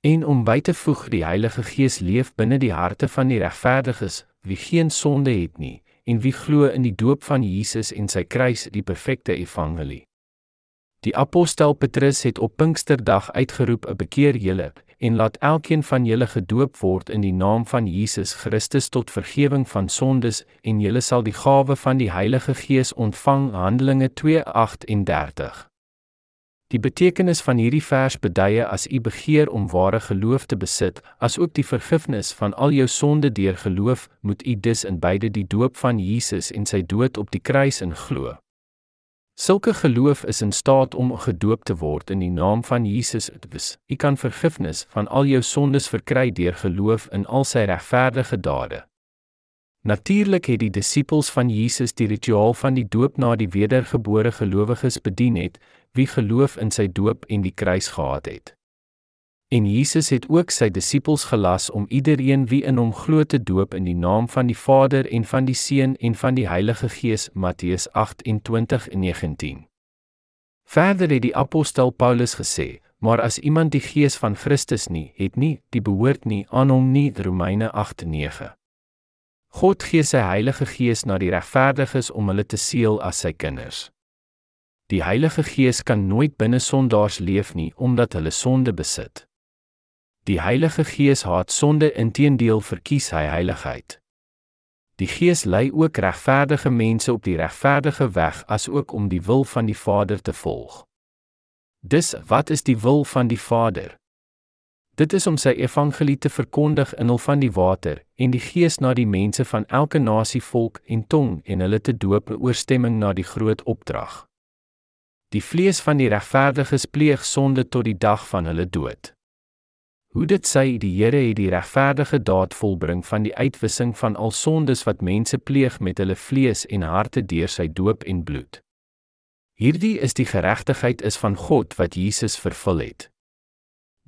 En om by te voeg, die Heilige Gees leef binne die harte van die regverdiges wie geen sonde het nie en wie glo in die doop van Jesus en sy kruis, die perfekte evangelie. Die apostel Petrus het op Pinksterdag uitgeroep: "Bekeer julle en laat elkeen van julle gedoop word in die naam van Jesus Christus tot vergifnis van sondes en julle sal die gawe van die Heilige Gees ontvang." Handelinge 2:38. Die betekenis van hierdie vers beduie as u begeer om ware geloof te besit, asook die vergifnis van al jou sonde deur geloof, moet u dus in beide die doop van Jesus en sy dood op die kruis in glo. Sulke geloof is in staat om gedoop te word in die naam van Jesus. U kan vergifnis van al jou sondes verkry deur geloof in al sy regverdige dade. Natuurlik het die disippels van Jesus die rituaal van die doop na die wedergebore gelowiges bedien het, wie geloof in sy doop en die kruis gehad het. En Jesus het ook sy disippels gelas om elkeen wie in hom glo te doop in die naam van die Vader en van die Seun en van die Heilige Gees Matteus 28:19. Verder het die apostel Paulus gesê: "Maar as iemand die Gees van Christus nie het nie, die behoort nie aan hom nie." Romeine 8:9. God gee sy Heilige Gees na die regverdiges om hulle te seël as sy kinders. Die Heilige Gees kan nooit binne sondaars leef nie omdat hulle sonde besit. Die Heilige Gees haat sonde inteendeel verkies hy heiligheid. Die Gees lei ook regverdige mense op die regverdige weg asook om die wil van die Vader te volg. Dis wat is die wil van die Vader? Dit is om sy evangelie te verkondig in hul van die water en die Gees na die mense van elke nasie, volk en tong en hulle te doop in ooreenstemming na die groot opdrag. Die vlees van die regverdiges pleeg sonde tot die dag van hulle dood. Hoe dit sê die Here het die regverdige daad volbring van die uitwissing van al sondes wat mense pleeg met hulle vlees en harte deur sy doop en bloed. Hierdie is die geregtigheid is van God wat Jesus vervul het.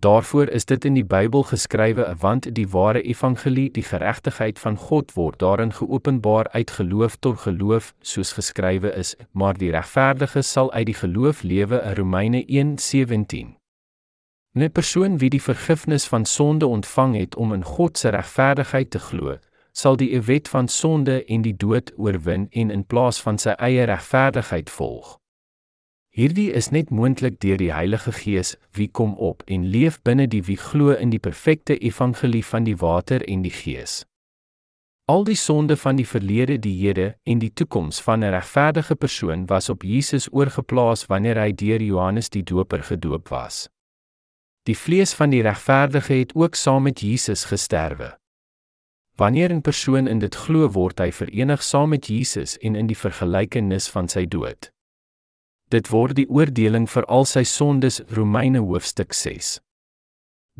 Daarvoor is dit in die Bybel geskrywe want die ware evangelie die geregtigheid van God word daarin geopenbaar uit geloof tot geloof soos geskrywe is maar die regverdige sal uit die geloof lewe in Romeine 1:17 'n persoon wie die vergifnis van sonde ontvang het om in God se regverdigheid te glo sal die wet van sonde en die dood oorwin en in plaas van sy eie regverdigheid volg Hierdie is net moontlik deur die Heilige Gees wie kom op en leef binne die wie glo in die perfekte evangelie van die water en die Gees. Al die sonde van die verlede, die hede en die toekoms van 'n regverdige persoon was op Jesus oorgeplaas wanneer hy deur Johannes die Doper gedoop was. Die vlees van die regverdige het ook saam met Jesus gesterwe. Wanneer 'n persoon in dit glo, word hy verenig saam met Jesus en in die vergelykenis van sy dood. Dit word die oordeling vir al sy sondes Romeine hoofstuk 6.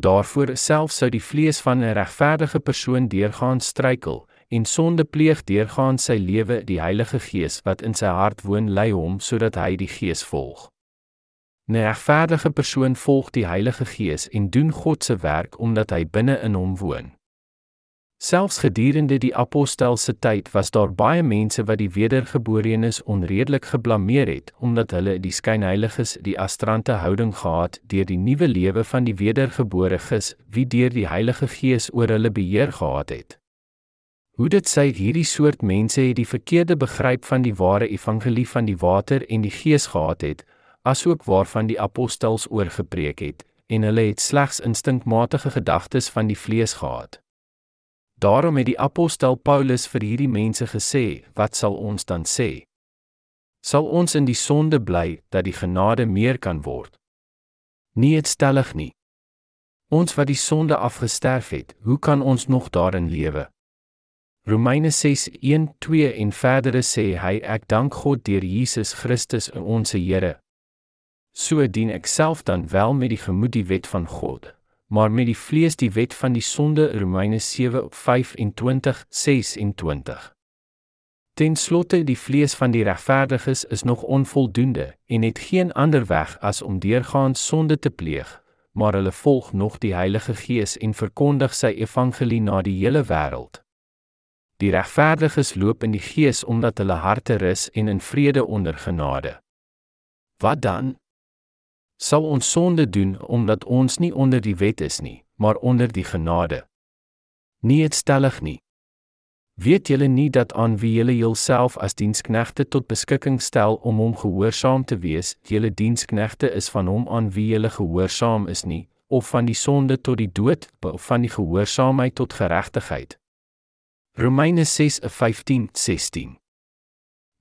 Daarvoor self sou die vlees van 'n regverdige persoon deurgaan struikel en sonde pleeg deurgaan sy lewe die Heilige Gees wat in sy hart woon lei hom sodat hy die Gees volg. 'n Regverdige persoon volg die Heilige Gees en doen God se werk omdat hy binne in hom woon. Selfs gedurende die apostel se tyd was daar baie mense wat die wedergeborenes onredelik geblameer het omdat hulle die skynheiliges die astrante houding gehad deur die nuwe lewe van die wedergebore ges wie deur die Heilige Gees oor hulle beheer gehad het. Hoe dit sê hierdie soort mense het die verkeerde begryp van die ware evangelie van die water en die gees gehad het, asook waarvan die apostels oorgepreek het, en hulle het slegs instinkmatige gedagtes van die vlees gehad. Daarom het die apostel Paulus vir hierdie mense gesê, wat sal ons dan sê? Sal ons in die sonde bly dat die genade meer kan word? Nie dit stellig nie. Ons wat die sonde afgesterf het, hoe kan ons nog daarin lewe? Romeine 6:1-2 en verdere sê hy ek dank God deur Jesus Christus ons Here. So dien ek self dan wel met die gemoed die wet van God, maar met die vlees die wet van die sonde Romeine 7:25-26. Ten slotte die vlees van die regverdiges is nog onvoldoende en het geen ander weg as om deurgaans sonde te pleeg, maar hulle volg nog die Heilige Gees en verkondig sy evangelie na die hele wêreld. Die regverdiges loop in die Gees omdat hulle harte rus en in vrede onder genade. Wat dan? Sal ons sonde doen omdat ons nie onder die wet is nie, maar onder die genade. Nie dit stellig nie. Weet julle nie dat aan wie julle julself as diensknegte tot beskikking stel om hom gehoorsaam te wees, julle diensknegte is van hom aan wie julle gehoorsaam is nie, of van die sonde tot die dood, of van die gehoorsaamheid tot geregtigheid. Romeine 6:15-16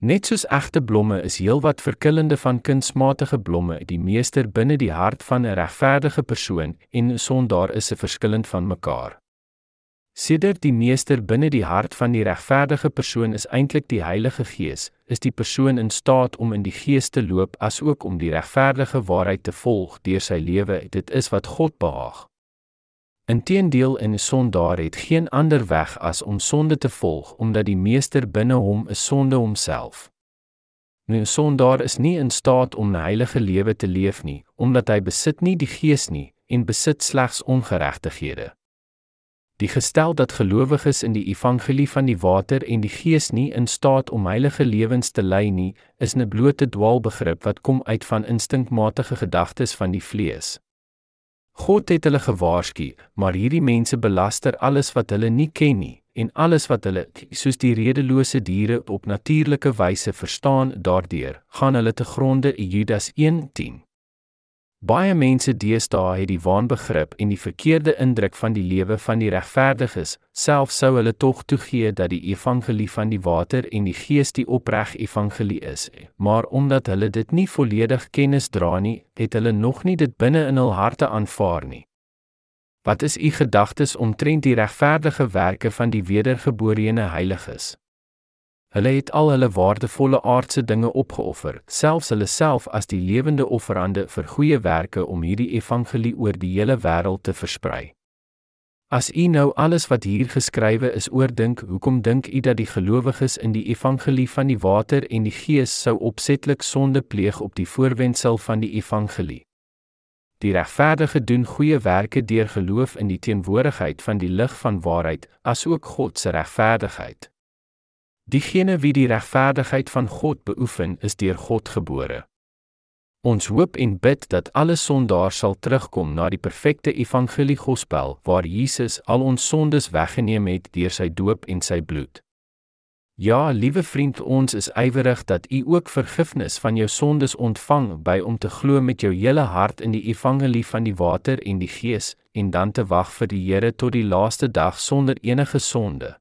Net soos egte blomme is heelwat verkillende van kunsmatige blomme, die meester binne die hart van 'n regverdige persoon en 'n sondaar is 'n verskillend van mekaar. Sedert die meester binne die hart van die regverdige persoon is eintlik die Heilige Gees, is die persoon in staat om in die Gees te loop asook om die regverdige waarheid te volg deur sy lewe. Dit is wat God behaag. Inteendeel in 'n sondaar het geen ander weg as om sonde te volg omdat die meester binne hom 'n sonde homself. Nou 'n sondaar is nie in staat om 'n heilige lewe te leef nie, omdat hy besit nie die gees nie en besit slegs ongeregtighede. Die gestel dat gelowiges in die evangelie van die water en die gees nie in staat om heilige lewens te lei nie, is 'n blote dwaalbegrip wat kom uit van instinkmatige gedagtes van die vlees. God het hulle gewaarsku, maar hierdie mense belaster alles wat hulle nie ken nie en alles wat hulle soos die redelose diere op natuurlike wyse verstaan daardeur gaan hulle te gronde Judas 1:10 Baie mense deesdae het die waanbegrip en die verkeerde indruk van die lewe van die regverdiges, selfs sou hulle tog toegee dat die evangelie van die water en die gees die opreg evangelie is, maar omdat hulle dit nie volledig kennis dra nie, het hulle nog nie dit binne in hul harte aanvaar nie. Wat is u gedagtes omtrent die regverdige werke van die wedergeborene heiliges? Hulle het al hulle waardevolle aardse dinge opgeoffer, selfs hulle self as die lewende offerande vir goeie werke om hierdie evangelie oor die hele wêreld te versprei. As u nou alles wat hier geskrywe is oordink, hoekom dink u dat die gelowiges in die evangelie van die water en die gees sou opsetlik sonde pleeg op die voorwendsel van die evangelie? Die regverdige doen goeie werke deur geloof in die teenwoordigheid van die lig van waarheid, asook God se regverdigheid. Diegene wie die regverdigheid van God beoefen, is deur God gebore. Ons hoop en bid dat alle sondaars sal terugkom na die perfekte evangelie gospel waar Jesus al ons sondes weggeneem het deur sy doop en sy bloed. Ja, liewe vriend, ons is ywerig dat u ook vergifnis van jou sondes ontvang by om te glo met jou hele hart in die evangelie van die water en die gees en dan te wag vir die Here tot die laaste dag sonder enige sonde.